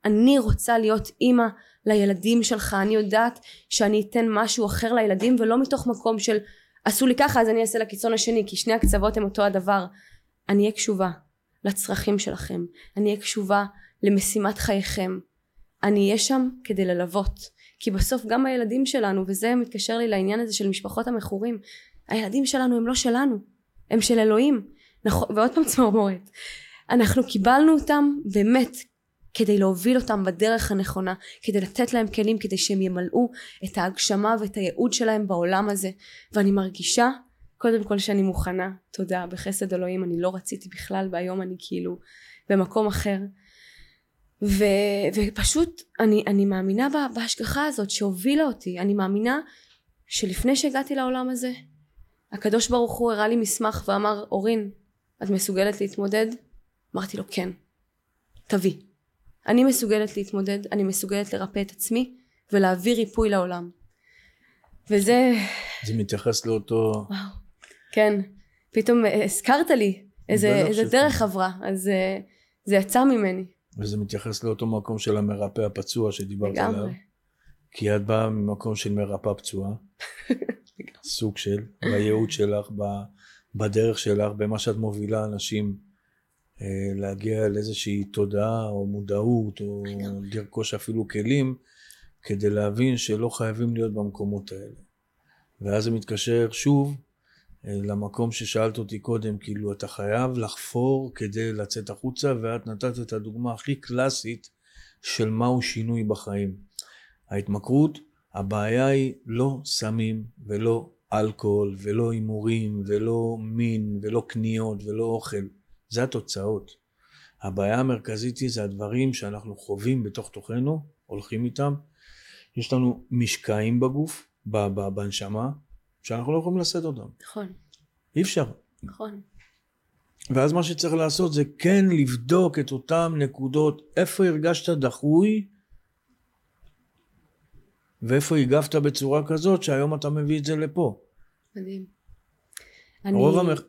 אני רוצה להיות אימא לילדים שלך. אני יודעת שאני אתן משהו אחר לילדים ולא מתוך מקום של עשו לי ככה אז אני אעשה לקיצון השני כי שני הקצוות הם אותו הדבר. אני אהיה קשובה לצרכים שלכם. אני אהיה קשובה למשימת חייכם. אני אהיה שם כדי ללוות כי בסוף גם הילדים שלנו וזה מתקשר לי לעניין הזה של משפחות המכורים הילדים שלנו הם לא שלנו הם של אלוהים נכון ועוד פעם צמרמורת אנחנו קיבלנו אותם באמת כדי להוביל אותם בדרך הנכונה, כדי לתת להם כלים כדי שהם ימלאו את ההגשמה ואת הייעוד שלהם בעולם הזה. ואני מרגישה קודם כל שאני מוכנה, תודה, בחסד אלוהים, אני לא רציתי בכלל והיום אני כאילו במקום אחר. ו, ופשוט אני, אני מאמינה בהשגחה הזאת שהובילה אותי, אני מאמינה שלפני שהגעתי לעולם הזה, הקדוש ברוך הוא הראה לי מסמך ואמר, אורין, את מסוגלת להתמודד? אמרתי לו, כן, תביא. אני מסוגלת להתמודד, אני מסוגלת לרפא את עצמי ולהביא ריפוי לעולם. וזה... זה מתייחס לאותו... וואו. כן, פתאום הזכרת לי איזה, איזה דרך עברה, אז אה, זה יצא ממני. וזה מתייחס לאותו מקום של המרפא הפצוע שדיברת לגמרי. עליו. כי את באה ממקום של מרפאה פצועה, סוג של, בייעוד שלך, בדרך שלך, במה שאת מובילה אנשים אה, להגיע לאיזושהי תודעה או מודעות, או לרכוש אפילו כלים, כדי להבין שלא חייבים להיות במקומות האלה. ואז זה מתקשר שוב למקום ששאלת אותי קודם, כאילו אתה חייב לחפור כדי לצאת החוצה, ואת נתת את הדוגמה הכי קלאסית של מהו שינוי בחיים. ההתמכרות, הבעיה היא לא סמים ולא אלכוהול ולא הימורים ולא מין ולא קניות ולא אוכל, זה התוצאות. הבעיה המרכזית היא זה הדברים שאנחנו חווים בתוך תוכנו, הולכים איתם. יש לנו משקעים בגוף, בנשמה, שאנחנו לא יכולים לשאת אותם. נכון. אי אפשר. נכון. ואז מה שצריך לעשות זה כן לבדוק את אותן נקודות, איפה הרגשת דחוי, ואיפה הגבת בצורה כזאת שהיום אתה מביא את זה לפה. מדהים. רוב, אני... המח...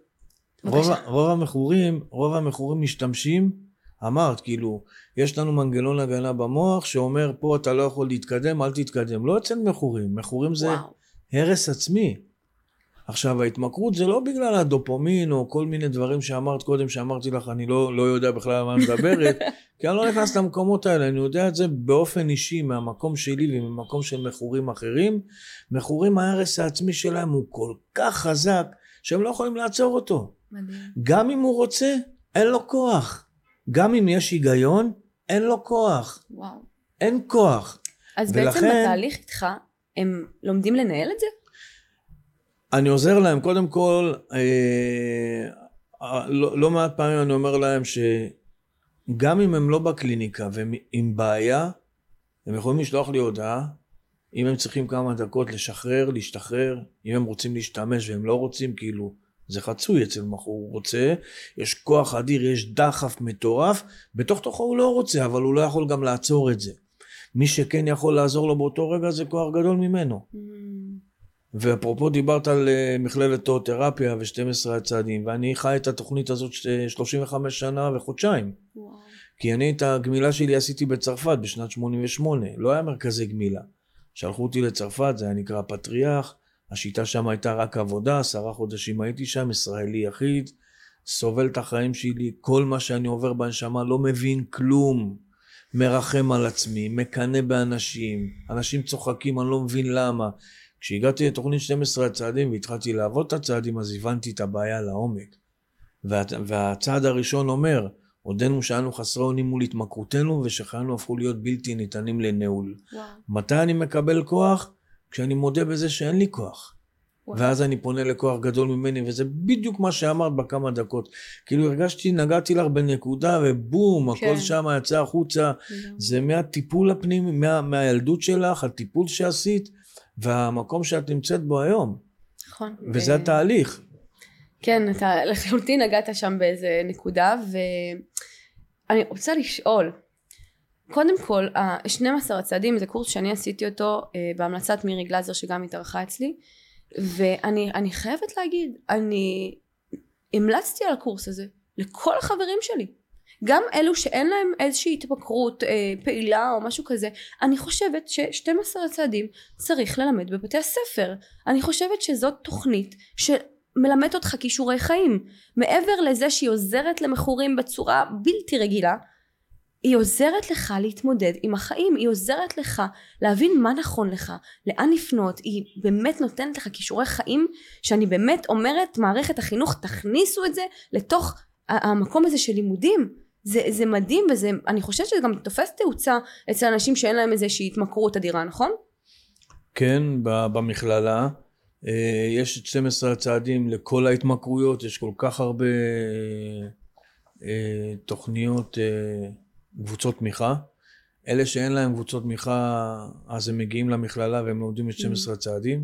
רוב, רוב המכורים, רוב המכורים משתמשים, אמרת, כאילו, יש לנו מנגנון הגנה במוח שאומר, פה אתה לא יכול להתקדם, אל תתקדם. לא אצל מכורים, מכורים זה וואו. הרס עצמי. עכשיו ההתמכרות זה לא בגלל הדופומין או כל מיני דברים שאמרת קודם שאמרתי לך אני לא, לא יודע בכלל על מה מדברת כי אני לא נכנס למקומות האלה אני יודע את זה באופן אישי מהמקום שלי וממקום של מכורים אחרים מכורים ההרס העצמי שלהם הוא כל כך חזק שהם לא יכולים לעצור אותו מדהים. גם אם הוא רוצה אין לו כוח גם אם יש היגיון אין לו כוח וואו. אין כוח אז ולכן, בעצם בתהליך איתך הם לומדים לנהל את זה? אני עוזר להם, קודם כל, אה, אה, לא, לא מעט פעמים אני אומר להם שגם אם הם לא בקליניקה והם עם בעיה, הם יכולים לשלוח לי הודעה, אם הם צריכים כמה דקות לשחרר, להשתחרר, אם הם רוצים להשתמש והם לא רוצים, כאילו, זה חצוי אצל מכור, הוא רוצה, יש כוח אדיר, יש דחף מטורף, בתוך תוכו הוא לא רוצה, אבל הוא לא יכול גם לעצור את זה. מי שכן יכול לעזור לו באותו רגע זה כוח גדול ממנו. Mm. ואפרופו דיברת על אה, מכללת תיאותרפיה ו-12 הצעדים, ואני חי את התוכנית הזאת 35 שנה וחודשיים. וואו. כי אני את הגמילה שלי עשיתי בצרפת בשנת 88, לא היה מרכזי גמילה. שלחו אותי לצרפת, זה היה נקרא פטריאח, השיטה שם הייתה רק עבודה, עשרה חודשים הייתי שם, ישראלי יחיד, סובל את החיים שלי, כל מה שאני עובר בנשמה לא מבין כלום. מרחם על עצמי, מקנא באנשים, אנשים צוחקים, אני לא מבין למה. כשהגעתי לתוכנית 12 הצעדים והתחלתי לעבוד את הצעדים, אז הבנתי את הבעיה לעומק. וה, והצעד הראשון אומר, עודנו שאנו חסרי אונים מול התמכרותנו ושחיינו הפכו להיות בלתי ניתנים לניהול. וואו. מתי אני מקבל כוח? כשאני מודה בזה שאין לי כוח. ואז אני פונה לכוח גדול ממני, וזה בדיוק מה שאמרת בכמה דקות. כאילו הרגשתי, נגעתי לך בנקודה, ובום, כן. הכל שם יצא החוצה. זה מהטיפול הפנימי, מה, מהילדות שלך, הטיפול שעשית, והמקום שאת נמצאת בו היום. נכון. וזה התהליך. כן, אתה לחלוטין נגעת שם באיזה נקודה, ואני רוצה לשאול, קודם כל, ה-12 הצעדים זה קורס שאני עשיתי אותו אה, בהמלצת מירי גלזר שגם התארחה אצלי, ואני חייבת להגיד, אני המלצתי על הקורס הזה לכל החברים שלי. גם אלו שאין להם איזושהי התמכרות אה, פעילה או משהו כזה אני חושבת ש-12 הצעדים צריך ללמד בבתי הספר אני חושבת שזאת תוכנית שמלמדת אותך כישורי חיים מעבר לזה שהיא עוזרת למכורים בצורה בלתי רגילה היא עוזרת לך להתמודד עם החיים, היא עוזרת לך להבין מה נכון לך, לאן לפנות, היא באמת נותנת לך כישורי חיים שאני באמת אומרת מערכת החינוך תכניסו את זה לתוך המקום הזה של לימודים זה, זה מדהים וזה, אני חושבת שזה גם תופס תאוצה אצל אנשים שאין להם איזושהי התמכרות אדירה, נכון? כן, במכללה. אה, יש את 12 הצעדים לכל ההתמכרויות, יש כל כך הרבה אה, תוכניות, אה, קבוצות תמיכה. אלה שאין להם קבוצות תמיכה, אז הם מגיעים למכללה והם לומדים את 12 הצעדים.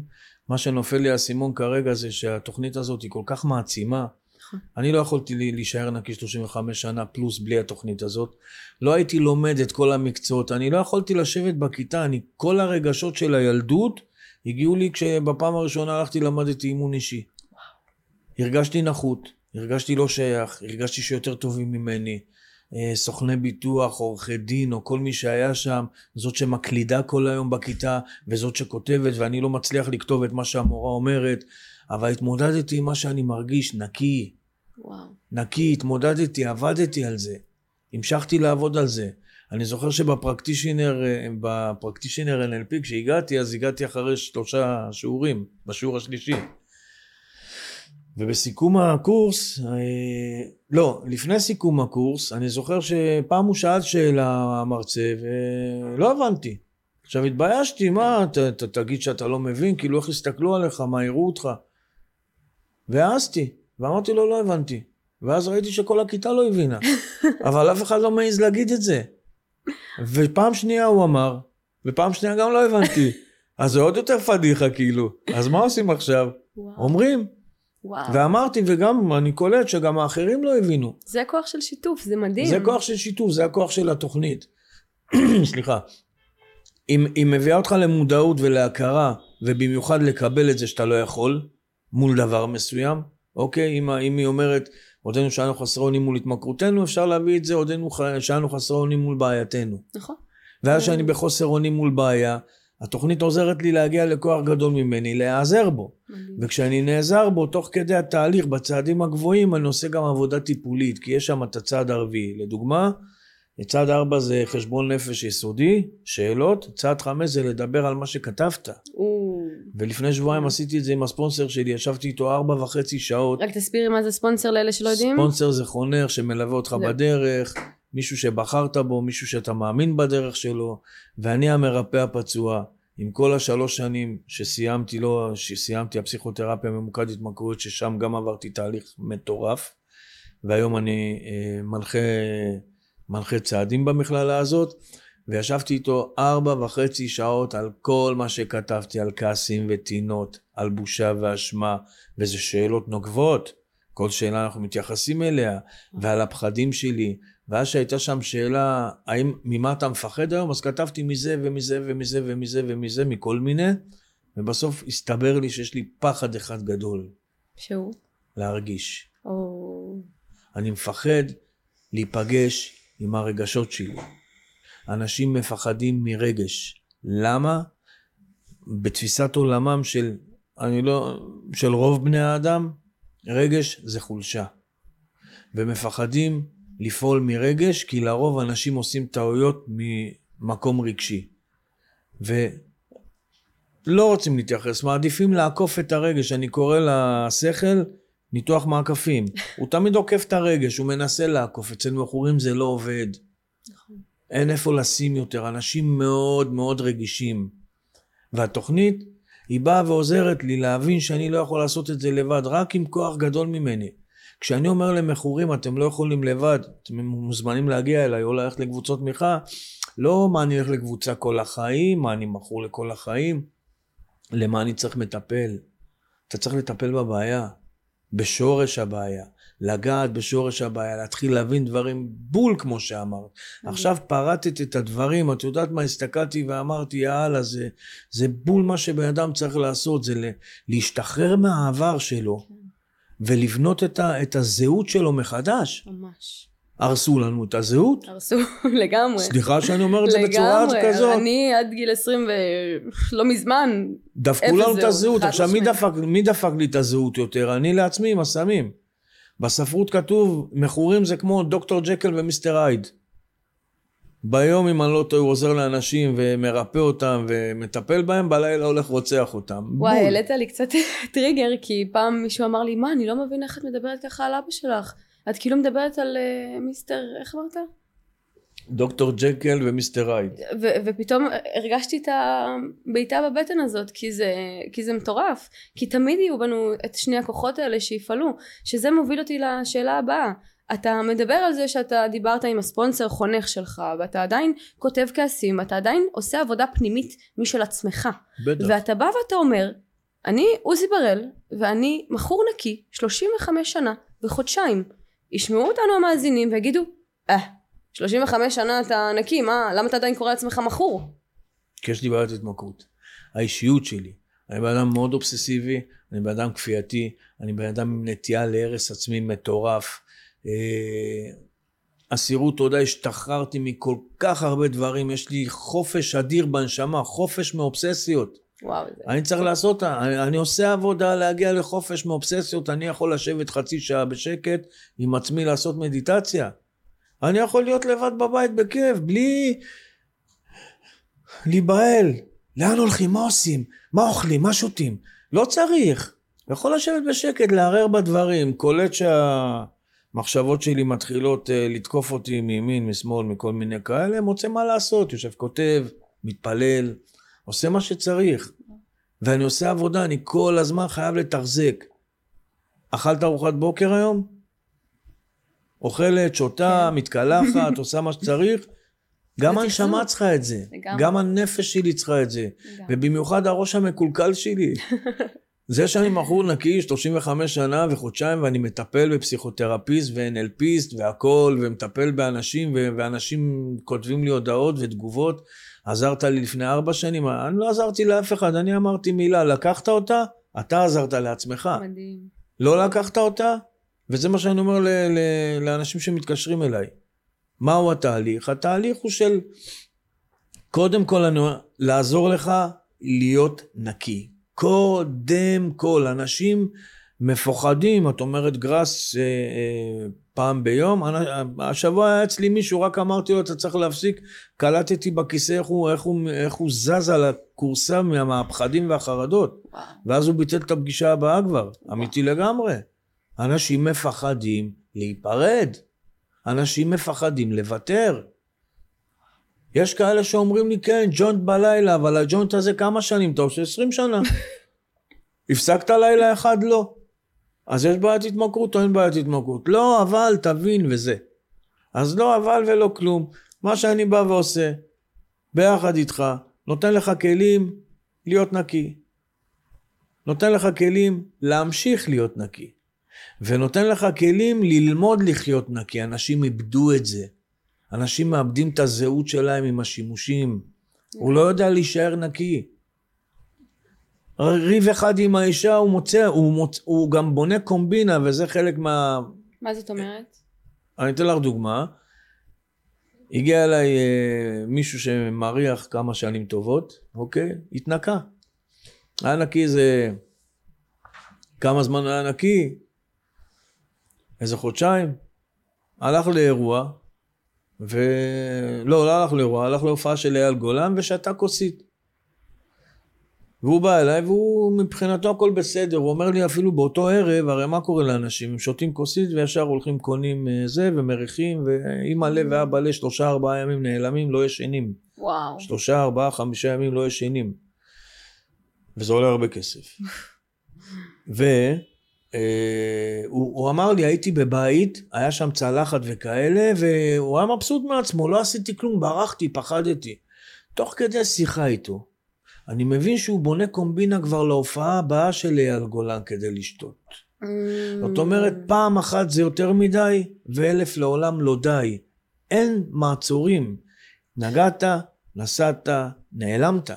מה שנופל לי האסימון כרגע זה שהתוכנית הזאת היא כל כך מעצימה. נכון. אני לא יכולתי להישאר נקי 35 שנה פלוס בלי התוכנית הזאת. לא הייתי לומד את כל המקצועות, אני לא יכולתי לשבת בכיתה, אני, כל הרגשות של הילדות הגיעו לי כשבפעם הראשונה הלכתי למדתי אימון אישי. הרגשתי נחות, הרגשתי לא שייך, הרגשתי שיותר טובים ממני. אה, סוכני ביטוח, עורכי דין, או כל מי שהיה שם, זאת שמקלידה כל היום בכיתה, וזאת שכותבת, ואני לא מצליח לכתוב את מה שהמורה אומרת, אבל התמודדתי עם מה שאני מרגיש, נקי, וואו. נקי, התמודדתי, עבדתי על זה. המשכתי לעבוד על זה. אני זוכר שבפרקטישנר, אה, בפרקטישנר NLP, כשהגעתי, אז הגעתי אחרי שלושה שיעורים, בשיעור השלישי. ובסיכום הקורס, אה, לא, לפני סיכום הקורס, אני זוכר שפעם הוא שאל שאלה המרצה, ולא הבנתי. עכשיו התביישתי, מה, ת, ת, תגיד שאתה לא מבין, כאילו איך יסתכלו עליך, מה יראו אותך. והעזתי, ואמרתי לו, לא הבנתי. ואז ראיתי שכל הכיתה לא הבינה, אבל אף אחד לא מעז להגיד את זה. ופעם שנייה הוא אמר, ופעם שנייה גם לא הבנתי. אז זה עוד יותר פדיחה כאילו. אז מה עושים עכשיו? אומרים. וואו. ואמרתי, וגם אני קולט שגם האחרים לא הבינו. זה כוח של שיתוף, זה מדהים. זה כוח של שיתוף, זה הכוח של התוכנית. סליחה. היא, היא מביאה אותך למודעות ולהכרה, ובמיוחד לקבל את זה שאתה לא יכול, מול דבר מסוים, אוקיי? אם, אם היא אומרת, עודנו שאנו חסרי אונים מול התמכרותנו, אפשר להביא את זה, עודנו שאנו חסרי אונים מול בעייתנו. נכון. ואז כשאני בחוסר אונים מול בעיה, התוכנית עוזרת לי להגיע לכוח גדול ממני, להיעזר בו. מדהים. וכשאני נעזר בו, תוך כדי התהליך, בצעדים הגבוהים, אני עושה גם עבודה טיפולית, כי יש שם את הצעד הרביעי. לדוגמה, צעד ארבע זה חשבון נפש יסודי, שאלות, צעד חמש זה לדבר על מה שכתבת. או, ולפני שבועיים עשיתי את זה עם הספונסר שלי, ישבתי איתו ארבע וחצי שעות. רק תסבירי מה זה ספונסר לאלה שלא יודעים. ספונסר זה חונך שמלווה אותך זהו. בדרך, מישהו שבחרת בו, מישהו שאתה מאמין בדרך שלו, ואני המרפא הפצוע. עם כל השלוש שנים שסיימתי, לא, שסיימתי הפסיכותרפיה ממוקד התמכרויות, ששם גם עברתי תהליך מטורף, והיום אני אה, מנחה, מנחה צעדים במכללה הזאת, וישבתי איתו ארבע וחצי שעות על כל מה שכתבתי, על כעסים וטינות, על בושה ואשמה, וזה שאלות נוקבות. כל שאלה אנחנו מתייחסים אליה, ועל הפחדים שלי. ואז שהייתה שם שאלה, האם, ממה אתה מפחד היום? אז כתבתי מזה ומזה ומזה ומזה ומזה, מכל מיני, ובסוף הסתבר לי שיש לי פחד אחד גדול, שהוא? להרגיש. או... אני מפחד להיפגש עם הרגשות שלי. אנשים מפחדים מרגש. למה? בתפיסת עולמם של, אני לא, של רוב בני האדם, רגש זה חולשה. ומפחדים לפעול מרגש, כי לרוב אנשים עושים טעויות ממקום רגשי. ולא רוצים להתייחס, מעדיפים לעקוף את הרגש. אני קורא לשכל ניתוח מעקפים. הוא תמיד עוקף את הרגש, הוא מנסה לעקוף. אצל מכורים זה לא עובד. נכון. אין איפה לשים יותר, אנשים מאוד מאוד רגישים. והתוכנית, היא באה ועוזרת לי להבין שאני לא יכול לעשות את זה לבד, רק עם כוח גדול ממני. כשאני אומר למכורים, אתם לא יכולים לבד, אתם מוזמנים להגיע אליי או ללכת לקבוצות תמיכה, לא מה אני אלך לקבוצה כל החיים, מה אני מכור לכל החיים, למה אני צריך מטפל. אתה צריך לטפל בבעיה, בשורש הבעיה, לגעת בשורש הבעיה, להתחיל להבין דברים בול כמו שאמרת. עכשיו פרטת את הדברים, את יודעת מה, הסתכלתי ואמרתי, יאללה, זה, זה בול מה שבן אדם צריך לעשות, זה להשתחרר מהעבר שלו ולבנות את, ה, את הזהות שלו מחדש. ממש. הרסו לנו את הזהות. הרסו לגמרי. סליחה שאני אומר את זה בצורה לגמרי. כזאת. אני עד גיל 20 ולא מזמן, דפקו לנו את זהות, הזהות. עכשיו, מי. דפק, מי דפק לי את הזהות יותר? אני לעצמי עם הסמים. בספרות כתוב, מכורים זה כמו דוקטור ג'קל ומיסטר הייד. ביום, אם אני לא טועה, הוא עוזר לאנשים ומרפא אותם ומטפל בהם, בלילה הולך רוצח אותם. וואי. העלית לי קצת טריגר, כי פעם מישהו אמר לי, מה, אני לא מבין איך את מדברת ככה על אבא שלך. את כאילו מדברת על אה, מיסטר, איך אמרת? דוקטור ג'קל ומיסטר הייד. ו- ופתאום הרגשתי את הבעיטה בבטן הזאת, כי זה, כי זה מטורף. כי תמיד יהיו בנו את שני הכוחות האלה שיפעלו, שזה מוביל אותי לשאלה הבאה. אתה מדבר על זה שאתה דיברת עם הספונסר חונך שלך ואתה עדיין כותב כעסים ואתה עדיין עושה עבודה פנימית משל עצמך בטח. ואתה בא ואתה אומר אני עוזי בראל ואני מכור נקי 35 שנה וחודשיים ישמעו אותנו המאזינים ויגידו אה 35 שנה אתה נקי מה למה אתה עדיין קורא לעצמך מכור כי יש לי בעיית התמכרות. האישיות שלי. אני בן אדם מאוד אובססיבי, אני בן אדם כפייתי, אני בן אדם עם נטייה להרס עצמי מטורף. אה, אסירות תודה, השתחררתי מכל כך הרבה דברים, יש לי חופש אדיר בנשמה, חופש מאובססיות. וואו אני צריך לעשות, אני, אני עושה עבודה להגיע לחופש מאובססיות, אני יכול לשבת חצי שעה בשקט עם עצמי לעשות מדיטציה. אני יכול להיות לבד בבית בכיף, בלי להיבהל. לאן הולכים? מה עושים? מה אוכלים? מה שותים? לא צריך. יכול לשבת בשקט, לערער בדברים, קולט שהמחשבות שלי מתחילות uh, לתקוף אותי מימין, משמאל, מכל מיני כאלה, מוצא מה לעשות, יושב כותב, מתפלל, עושה מה שצריך. ואני עושה עבודה, אני כל הזמן חייב לתחזק. אכלת ארוחת בוקר היום? אוכלת, שותה, מתקלחת, עושה מה שצריך. גם הנשמה. צריכה את זה. גם הנפש שלי צריכה את זה. ובמיוחד הראש המקולקל שלי. זה שאני מכור נקי 35 שנה וחודשיים ואני מטפל בפסיכותרפיסט ו-NLפיסט והכל ומטפל באנשים ו- ואנשים כותבים לי הודעות ותגובות עזרת לי לפני ארבע שנים אני לא עזרתי לאף אחד אני אמרתי מילה לקחת אותה? אתה עזרת לעצמך. מדהים. לא לקחת אותה? וזה מה שאני אומר ל- ל- לאנשים שמתקשרים אליי. מהו התהליך? התהליך הוא של קודם כל לעזור לך להיות נקי. קודם כל, אנשים מפוחדים, את אומרת גראס אה, אה, פעם ביום, אנ- השבוע היה אצלי מישהו, רק אמרתי לו אתה צריך להפסיק, קלטתי בכיסא איך הוא, איך הוא, איך הוא זז על הכורסה מה- מהפחדים והחרדות, וואו. ואז הוא ביטל את הפגישה הבאה כבר, אמיתי לגמרי. אנשים מפחדים להיפרד, אנשים מפחדים לוותר. יש כאלה שאומרים לי, כן, ג'ונט בלילה, אבל הג'ונט הזה כמה שנים? אתה עושה 20 שנה. הפסקת לילה אחד? לא. אז יש בעיית התמכרות או אין בעיית התמכרות? לא, אבל תבין וזה. אז לא אבל ולא כלום. מה שאני בא ועושה, ביחד איתך, נותן לך כלים להיות נקי. נותן לך כלים להמשיך להיות נקי. ונותן לך כלים ללמוד לחיות נקי. אנשים איבדו את זה. אנשים מאבדים את הזהות שלהם עם השימושים. הוא לא יודע להישאר נקי. ריב אחד עם האישה הוא מוצא, הוא, מוצ... הוא גם בונה קומבינה וזה חלק מה... מה זאת אומרת? אני אתן לך דוגמה. הגיע אליי אה, מישהו שמריח כמה שנים טובות, אוקיי? התנקה. היה נקי איזה... כמה זמן היה נקי? איזה חודשיים. הלך לאירוע, ו... לא, הלך לאירוע, הלך להופעה של אייל גולן ושתה כוסית. והוא בא אליי והוא מבחינתו הכל בסדר, הוא אומר לי אפילו באותו ערב, הרי מה קורה לאנשים? הם שותים כוסית וישר הולכים קונים אה, זה ומריחים ואימא לב ואבא לב שלושה ארבעה ימים נעלמים לא ישנים. וואו שלושה ארבעה חמישה ימים לא ישנים. וזה עולה הרבה כסף. והוא הוא אמר לי הייתי בבית, היה שם צלחת וכאלה והוא היה מבסוט מעצמו, לא עשיתי כלום, ברחתי, פחדתי. תוך כדי שיחה איתו, אני מבין שהוא בונה קומבינה כבר להופעה הבאה של אייל גולן כדי לשתות. זאת אומרת, פעם אחת זה יותר מדי, ואלף לעולם לא די. אין מעצורים. נגעת, נסעת, נעלמת.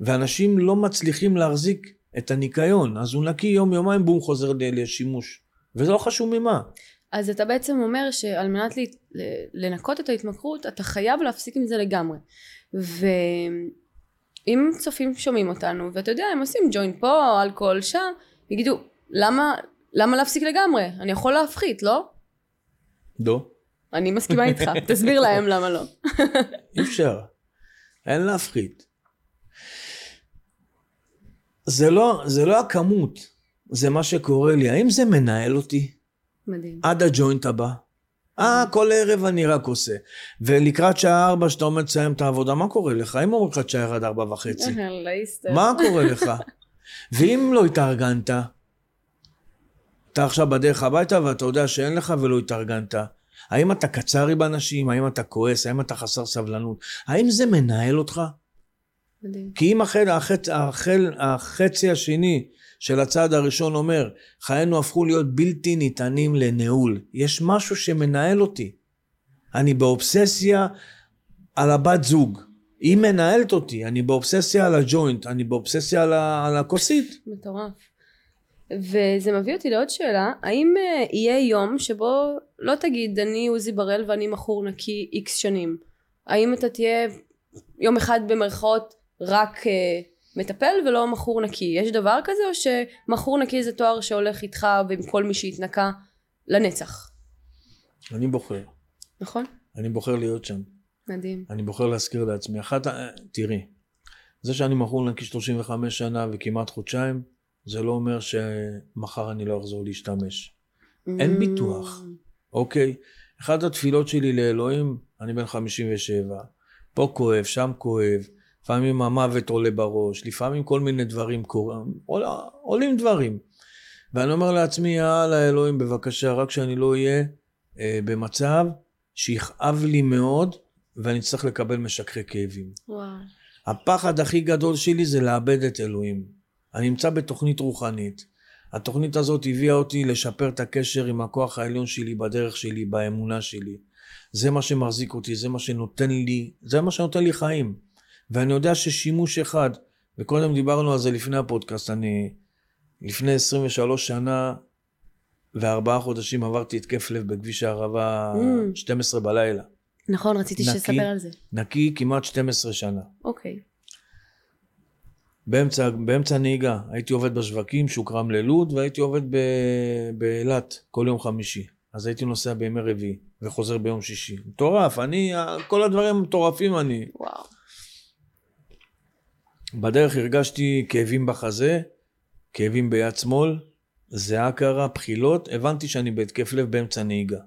ואנשים לא מצליחים להחזיק את הניקיון, אז הוא נקי יום יומיים בום חוזר לשימוש. וזה לא חשוב ממה. אז אתה בעצם אומר שעל מנת לנקות את ההתמכרות אתה חייב להפסיק עם זה לגמרי ואם צופים שומעים אותנו ואתה יודע הם עושים ג'וינט פה אלכוהול שם יגידו למה למה להפסיק לגמרי אני יכול להפחית לא? לא. אני מסכימה איתך תסביר להם למה לא אי אפשר. אין להפחית. זה לא, זה לא הכמות, זה מה שקורה לי. האם זה מנהל אותי? מדהים. עד הג'וינט הבא. אה, כל ערב אני רק עושה. ולקראת שעה ארבע, שאתה עומד לסיים את העבודה, מה קורה לך? אם אומרים לך תשאר עד ארבע וחצי. מה קורה לך? ואם לא התארגנת, אתה עכשיו בדרך הביתה ואתה יודע שאין לך ולא התארגנת. האם אתה קצרי באנשים? האם אתה כועס? האם אתה חסר סבלנות? האם זה מנהל אותך? מדהים. כי אם החל, החצ, החל, החצי השני של הצעד הראשון אומר, חיינו הפכו להיות בלתי ניתנים לניהול, יש משהו שמנהל אותי. אני באובססיה על הבת זוג. היא מנהלת אותי, אני באובססיה על הג'וינט, אני באובססיה על, ה, על הכוסית. מטורף. וזה מביא אותי לעוד שאלה, האם אה, יהיה יום שבו לא תגיד אני עוזי בראל ואני מכור נקי איקס שנים? האם אתה תהיה יום אחד במרכאות רק אה, מטפל ולא מכור נקי? יש דבר כזה או שמכור נקי זה תואר שהולך איתך ועם כל מי שהתנקה לנצח? אני בוחר. נכון? אני בוחר להיות שם. מדהים. אני בוחר להזכיר לעצמי. אחת, תראי, זה שאני מכור נקי 35 שנה וכמעט חודשיים, זה לא אומר שמחר אני לא אחזור להשתמש. אין ביטוח. אוקיי? אחת התפילות שלי לאלוהים, אני בן 57, פה כואב, שם כואב, לפעמים המוות עולה בראש, לפעמים כל מיני דברים קורים, עול, עולים דברים. ואני אומר לעצמי, יאללה אלוהים, בבקשה, רק שאני לא אהיה אה, במצב שיכאב לי מאוד ואני אצטרך לקבל משככי כאבים. וואו. הפחד הכי גדול שלי זה לאבד את אלוהים. אני נמצא בתוכנית רוחנית. התוכנית הזאת הביאה אותי לשפר את הקשר עם הכוח העליון שלי בדרך שלי, באמונה שלי. זה מה שמחזיק אותי, זה מה שנותן לי, זה מה שנותן לי חיים. ואני יודע ששימוש אחד, וקודם דיברנו על זה לפני הפודקאסט, אני לפני 23 שנה וארבעה חודשים עברתי התקף לב בכביש הערבה Mm. 12 בלילה. נכון, רציתי נקי. שתספר על זה. נקי כמעט 12 שנה. אוקיי. באמצע, באמצע נהיגה, הייתי עובד בשווקים, שוקרם ללוד, והייתי עובד באילת כל יום חמישי. אז הייתי נוסע בימי רביעי, וחוזר ביום שישי. מטורף, אני, כל הדברים מטורפים אני. וואו. בדרך הרגשתי כאבים בחזה, כאבים ביד שמאל, זיעה קרה, בחילות, הבנתי שאני בהתקף לב באמצע נהיגה.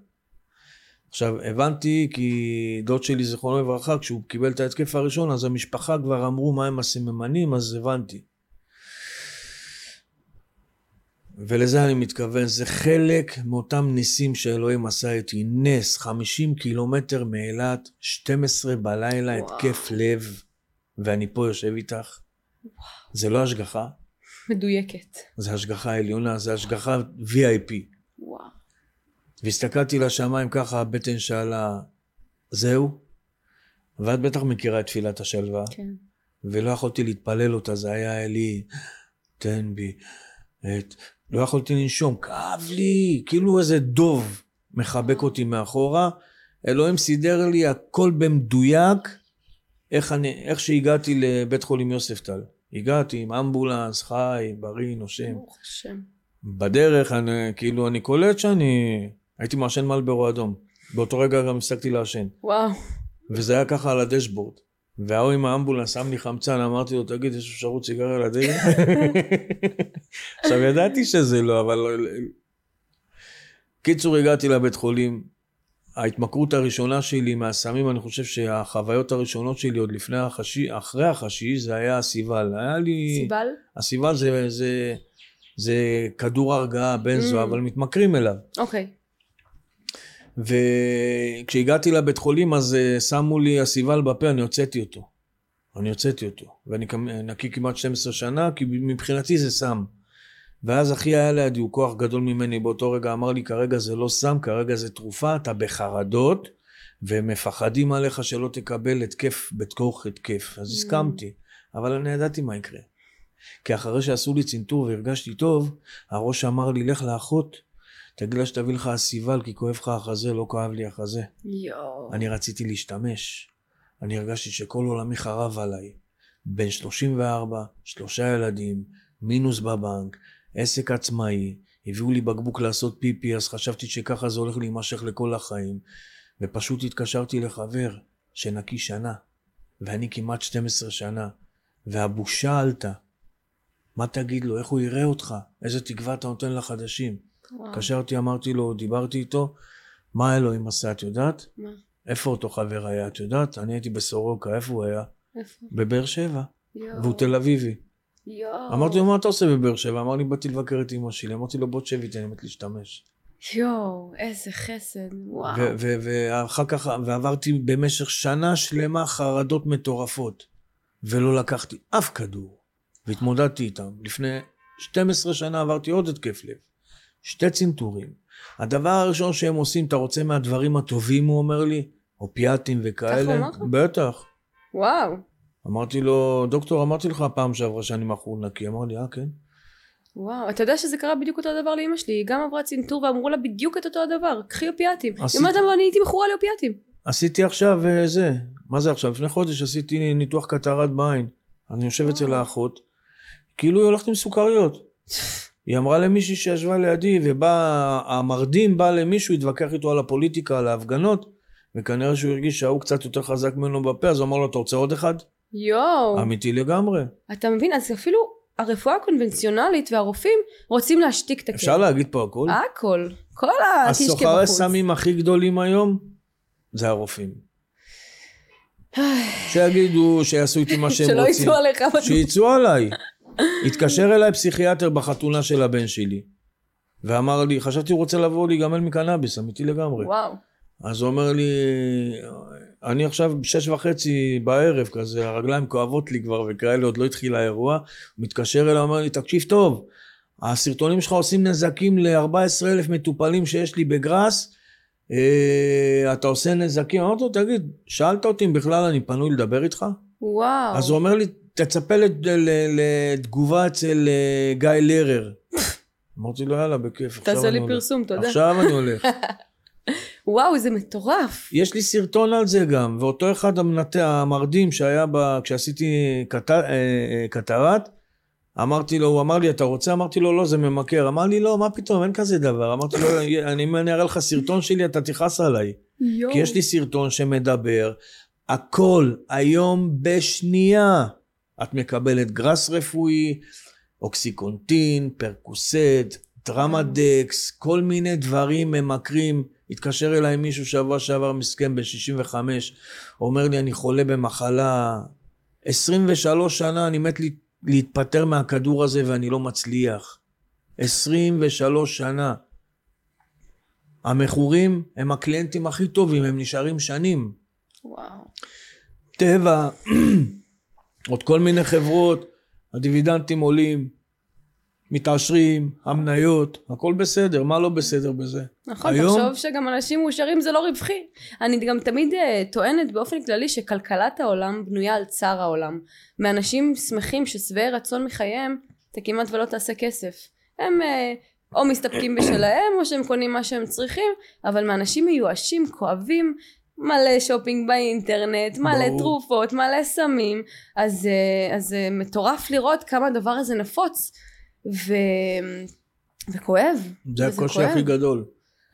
עכשיו, הבנתי כי דוד שלי, זיכרונו לברכה, כשהוא קיבל את ההתקף הראשון, אז המשפחה כבר אמרו מה הם הסממנים, אז הבנתי. ולזה אני מתכוון, זה חלק מאותם ניסים שאלוהים עשה איתי. נס, 50 קילומטר מאילת, 12 בלילה, וואו. התקף לב, ואני פה יושב איתך. זה לא השגחה, מדויקת. זה השגחה עליונה, זה השגחה VIP. וואו. והסתכלתי לשמיים ככה, הבטן שאלה, זהו? ואת בטח מכירה את תפילת השלווה, כן. ולא יכולתי להתפלל אותה, זה היה אלי, תן בי את... לא יכולתי לנשום, כאב לי, כאילו איזה דוב מחבק אותי מאחורה. אלוהים סידר לי הכל במדויק, איך, אני, איך שהגעתי לבית חולים יוספטל. הגעתי עם אמבולנס, חי, בריא, נושם. ברוך השם. בדרך, אני, כאילו, אני קולט שאני... הייתי מעשן מלברו אדום. באותו רגע גם הפסקתי לעשן. וואו. וזה היה ככה על הדשבורד. וההוא עם האמבולנס שם לי חמצן, אמרתי לו, תגיד, יש אפשרות סיגריה לדלת? עכשיו, ידעתי שזה לא, אבל... קיצור, הגעתי לבית חולים. ההתמכרות הראשונה שלי מהסמים, אני חושב שהחוויות הראשונות שלי עוד לפני החשי, אחרי החשי, זה היה הסיבל. היה לי... סיבל? הסיבל זה, זה, זה כדור הרגעה, בנזו, Mm. אבל מתמכרים אליו. אוקיי. וכשהגעתי לבית חולים אז אה, שמו לי הסיבל בפה, אני הוצאתי אותו. אני הוצאתי אותו. ואני נקי כמעט 12 שנה, כי מבחינתי זה סם. ואז אחי היה לידי, הוא כוח גדול ממני באותו רגע, אמר לי, כרגע זה לא סם, כרגע זה תרופה, אתה בחרדות, ומפחדים עליך שלא תקבל התקף בתוך התקף. אז Mm. הסכמתי, אבל אני ידעתי מה יקרה. כי אחרי שעשו לי צנתור והרגשתי טוב, הראש אמר לי, לך לאחות, תגיד לה שתביא לך הסיבל, כי כואב לך החזה, לא כאב לי החזה. יואו. אני רציתי להשתמש. אני הרגשתי שכל עולמי חרב עליי. בן 34, שלושה ילדים, מינוס בבנק, עסק עצמאי, הביאו לי בקבוק לעשות פיפי, אז חשבתי שככה זה הולך להימשך לכל החיים. ופשוט התקשרתי לחבר שנקי שנה, ואני כמעט 12 שנה, והבושה עלתה. מה תגיד לו? איך הוא יראה אותך? איזה תקווה אתה נותן לחדשים? התקשרתי, אמרתי לו, דיברתי איתו, מה אלוהים עשה, את יודעת? מה? איפה אותו חבר היה, את יודעת? אני הייתי בסורוקה, איפה הוא היה? איפה? בבאר שבע, יואו. והוא תל אביבי. יואו. אמרתי לו, מה אתה עושה בבאר שבע? אמר לי, באתי לבקר את אמא שלי. אמרתי לו, בוא תשב איתי, אני מת להשתמש. יואו, איזה חסד. וואו. ואחר כך, ועברתי במשך שנה שלמה חרדות מטורפות, ולא לקחתי אף כדור, והתמודדתי איתם. לפני 12 שנה עברתי עוד התקף לב, שתי צנתורים. הדבר הראשון שהם עושים, אתה רוצה מהדברים הטובים, הוא אומר לי, אופיאטים וכאלה. ככה הוא אמר לך? בטח. וואו. אמרתי לו, דוקטור, אמרתי לך פעם שעברה שאני מכור נקי. אמר לי, אה, כן? וואו, אתה יודע שזה קרה בדיוק אותו הדבר לאמא שלי, היא גם עברה צנתור ואמרו לה בדיוק את אותו הדבר, קחי אופיאטים. היא אומרת לה, אני הייתי מכורה לאופיאטים. עשיתי עכשיו אה, זה, מה זה עכשיו? לפני חודש עשיתי ניתוח קטרת בעין. אני יושב אצל האחות, כאילו היא הולכת עם סוכריות. היא אמרה למישהי שישבה לידי, ובא, המרדים בא למישהו, התווכח איתו על הפוליטיקה, על ההפגנות, וכנראה שהוא הרגיש שההוא קצת יותר חזק ממנו בפה, אז הוא אמר לו, אתה רוצה עוד אחד? יואו. אמיתי לגמרי. אתה מבין? אז אפילו הרפואה הקונבנציונלית והרופאים רוצים להשתיק את הכאב. אפשר להגיד פה הכל? הכל. כל הקישקע הסוחרי בחוץ. סמים הכי גדולים היום, זה הרופאים. שיגידו, שיעשו איתי מה שהם שלא רוצים. יצאו עליך. שיצאו עליי. התקשר אליי פסיכיאטר בחתונה של הבן שלי, ואמר לי, חשבתי הוא רוצה לבוא להיגמל מקנאביס, אמיתי לגמרי. וואו. אז הוא אומר לי, אני עכשיו בשש וחצי בערב כזה, הרגליים כואבות לי כבר וכאלה, עוד לא התחיל האירוע. הוא מתקשר אליי, אומר לי, תקשיב טוב, הסרטונים שלך עושים נזקים ל-14 אלף מטופלים שיש לי בגראס, אה, אתה עושה נזקים. אמרתי לו, תגיד, שאלת אותי אם בכלל אני פנוי לדבר איתך? וואו. אז הוא אומר לי, תצפה לתגובה אצל אה, גיא לרר. אמרתי לו, יאללה, בכיף. תעשה לי הולך." פרסום, תודה. עכשיו אני הולך. וואו, זה מטורף. יש לי סרטון על זה גם, ואותו אחד המנתח, המרדים שהיה ב... כשעשיתי קט... אה, אה, קטרת, אמרתי לו, הוא אמר לי, אתה רוצה? אמרתי לו, לא, זה ממכר. אמר לי, לא, מה פתאום, אין כזה דבר. אמרתי לו, אני, אני אראה לך סרטון שלי, אתה תכעס עליי. יואו. כי יש לי סרטון שמדבר, הכל, היום בשנייה. את מקבלת גראס רפואי, אוקסיקונטין, פרקוסט, טראמדקס, כל מיני דברים ממכרים. התקשר אליי מישהו שבוע שעבר מסכם בן 65, אומר לי, אני חולה במחלה, 23 שנה אני מת להתפטר מהכדור הזה ואני לא מצליח. 23 שנה. המכורים הם הקליינטים הכי טובים, הם נשארים שנים. וואו. טבע, עוד כל מיני חברות, הדיבידנדים עולים, מתעשרים, המניות, הכל בסדר, מה לא בסדר בזה? נכון, היום- תחשוב שגם אנשים מאושרים זה לא רווחי. אני גם תמיד uh, טוענת באופן כללי שכלכלת העולם בנויה על צער העולם. מאנשים שמחים ששבעי רצון מחייהם, אתה כמעט ולא תעשה כסף. הם uh, או מסתפקים בשלהם או שהם קונים מה שהם צריכים, אבל מאנשים מיואשים, כואבים, מלא שופינג באינטרנט, מלא ברור. תרופות, מלא סמים, אז, uh, אז uh, מטורף לראות כמה הדבר הזה נפוץ. ו... וכואב. זה הקושי. הכי גדול.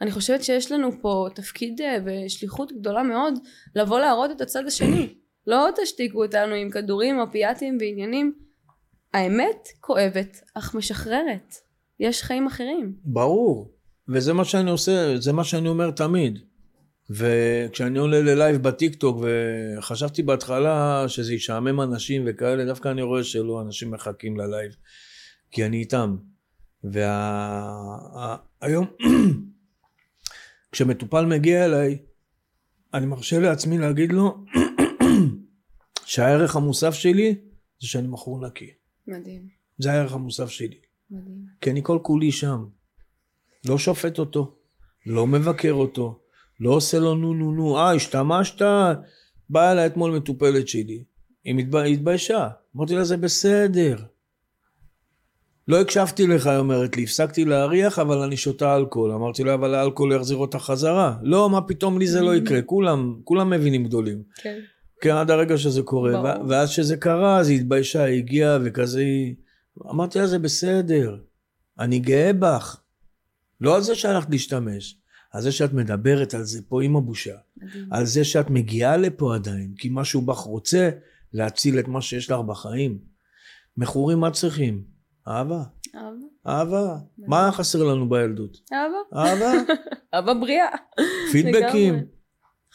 אני חושבת שיש לנו פה תפקיד אה, ושליחות גדולה מאוד לבוא להראות את הצד השני. לא תשתיקו אותנו עם כדורים, אופיאטים ועניינים. האמת כואבת, אך משחררת. יש חיים אחרים. ברור, וזה מה שאני עושה, זה מה שאני אומר תמיד. וכשאני עולה ללייב בטיקטוק, וחשבתי בהתחלה שזה ישעמם אנשים וכאלה, דווקא אני רואה שלא, אנשים מחכים ללייב, כי אני איתם. והיום, כשמטופל מגיע אליי, אני מרשה לעצמי להגיד לו שהערך המוסף שלי זה שאני מכור נקי. מדהים, זה הערך המוסף שלי. מדהים. כי אני כל כולי שם. לא שופט אותו, לא מבקר אותו, לא עושה לו נו נו נו, אה, השתמשת? באה אליי אתמול מטופלת שלי, היא מתב... התביישה. אמרתי לה, זה בסדר. לא הקשבתי לך, היא אומרת לי, הפסקתי להריח, אבל אני שותה אלכוהול. אמרתי לה, אבל האלכוהול יחזיר אותך חזרה. לא, מה פתאום לי זה לא יקרה, כולם, כולם מבינים גדולים. כן. כן, עד הרגע שזה קורה. ברור. ו- ואז שזה קרה, אז היא התביישה, היא הגיעה וכזה היא... אמרתי לה, זה בסדר, אני גאה בך. לא על זה שהלכת להשתמש, על זה שאת מדברת על זה פה עם הבושה. מדהים. על זה שאת מגיעה לפה עדיין, כי משהו בך רוצה להציל את מה שיש לך בחיים. מכורים מה צריכים? אהבה. אהבה. אהבה. מה היה חסר לנו בילדות? אהבה. אהבה. אהבה בריאה. פידבקים.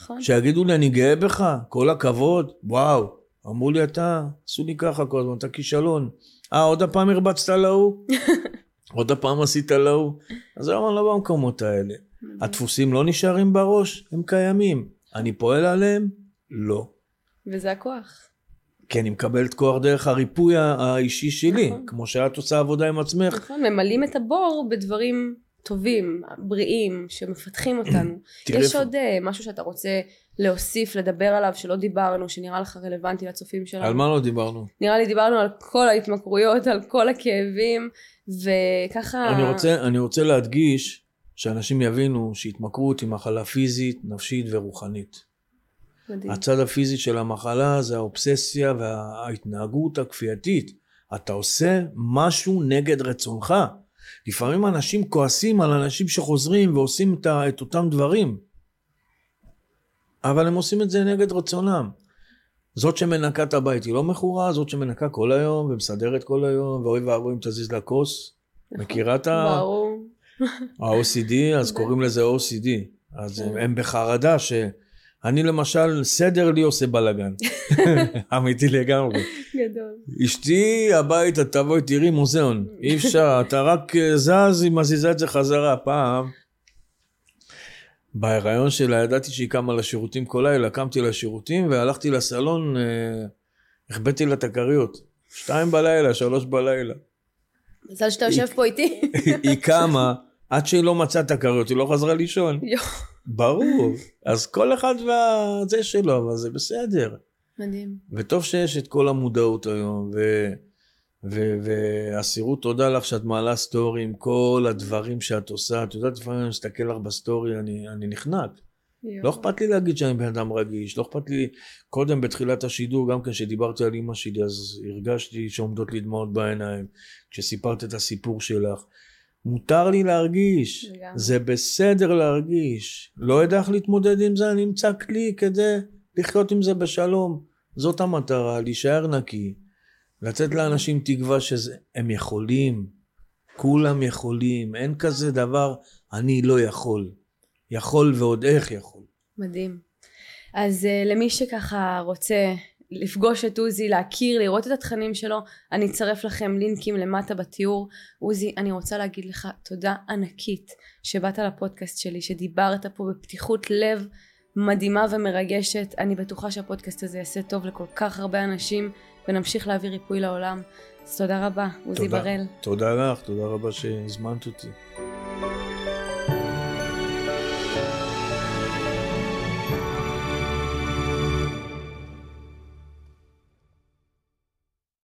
נכון. שיגידו לי, אני גאה בך, כל הכבוד, וואו. אמרו לי, אתה, עשו לי ככה כל הזמן, אתה כישלון. אה, עוד הפעם הרבצת להוא? עוד הפעם עשית להוא? אז היום אני לא במקומות האלה. הדפוסים לא נשארים בראש, הם קיימים. אני פועל עליהם? לא. וזה הכוח. כי אני מקבל את כוח דרך הריפוי האישי שלי, נכון. כמו שאת עושה עבודה עם עצמך. נכון, ממלאים את הבור בדברים טובים, בריאים, שמפתחים אותנו. יש עוד אה, משהו שאתה רוצה להוסיף, לדבר עליו, שלא דיברנו, שנראה לך רלוונטי לצופים שלנו? על מה לא דיברנו? נראה לי דיברנו על כל ההתמכרויות, על כל הכאבים, וככה... אני רוצה, אני רוצה להדגיש שאנשים יבינו שהתמכרות היא מחלה פיזית, נפשית ורוחנית. מדהים. הצד הפיזי של המחלה זה האובססיה וההתנהגות הכפייתית. אתה עושה משהו נגד רצונך. לפעמים אנשים כועסים על אנשים שחוזרים ועושים את, את אותם דברים. אבל הם עושים את זה נגד רצונם. זאת שמנקה את הבית היא לא מכורה, זאת שמנקה כל היום ומסדרת כל היום, ואוי ואבוי אם תזיז לה כוס. מכירה את ה... ברור. ה-OCD, אז קוראים לזה OCD. אז כן. הם בחרדה ש... אני למשל, סדר לי עושה בלאגן. אמיתי לגמרי. גדול. אשתי הביתה, תבואי תראי מוזיאון. אי אפשר, אתה רק אה, זז, היא מזיזה את זה חזרה. פעם, בהיריון שלה ידעתי שהיא קמה לשירותים כל לילה, קמתי לשירותים והלכתי לסלון, אה, החבאתי לה את הכריות. שתיים בלילה, שלוש בלילה. מזל שאתה יושב פה איתי. היא קמה, עד שהיא לא מצאה את הכריות, היא לא חזרה לישון. ברור. אז כל אחד והזה שלו, אבל זה בסדר. מדהים. וטוב שיש את כל המודעות היום, ו... ואסירות תודה לך שאת מעלה סטורי עם כל הדברים שאת עושה. את יודעת, לפעמים אני מסתכל לך בסטורי, אני, אני נחנק. יואו. לא אכפת לי להגיד שאני בן אדם רגיש, לא אכפת לי, קודם בתחילת השידור, גם כן כשדיברתי על אימא שלי, אז הרגשתי שעומדות לי דמעות בעיניים, כשסיפרת את הסיפור שלך. מותר לי להרגיש, לגמרי. זה בסדר להרגיש. לא יודע איך להתמודד עם זה, אני אמצא כלי כדי לחיות עם זה בשלום. זאת המטרה, להישאר נקי, לתת לאנשים תקווה שהם יכולים, כולם יכולים, אין כזה דבר, אני לא יכול. יכול ועוד איך יכול. מדהים. אז uh, למי שככה רוצה לפגוש את עוזי, להכיר, לראות את התכנים שלו, אני אצרף לכם לינקים למטה בתיאור. עוזי, אני רוצה להגיד לך תודה ענקית שבאת לפודקאסט שלי, שדיברת פה בפתיחות לב מדהימה ומרגשת. אני בטוחה שהפודקאסט הזה יעשה טוב לכל כך הרבה אנשים, ונמשיך להביא ריפוי לעולם. אז תודה רבה, עוזי תודה. בראל. תודה לך, תודה רבה שהזמנת אותי.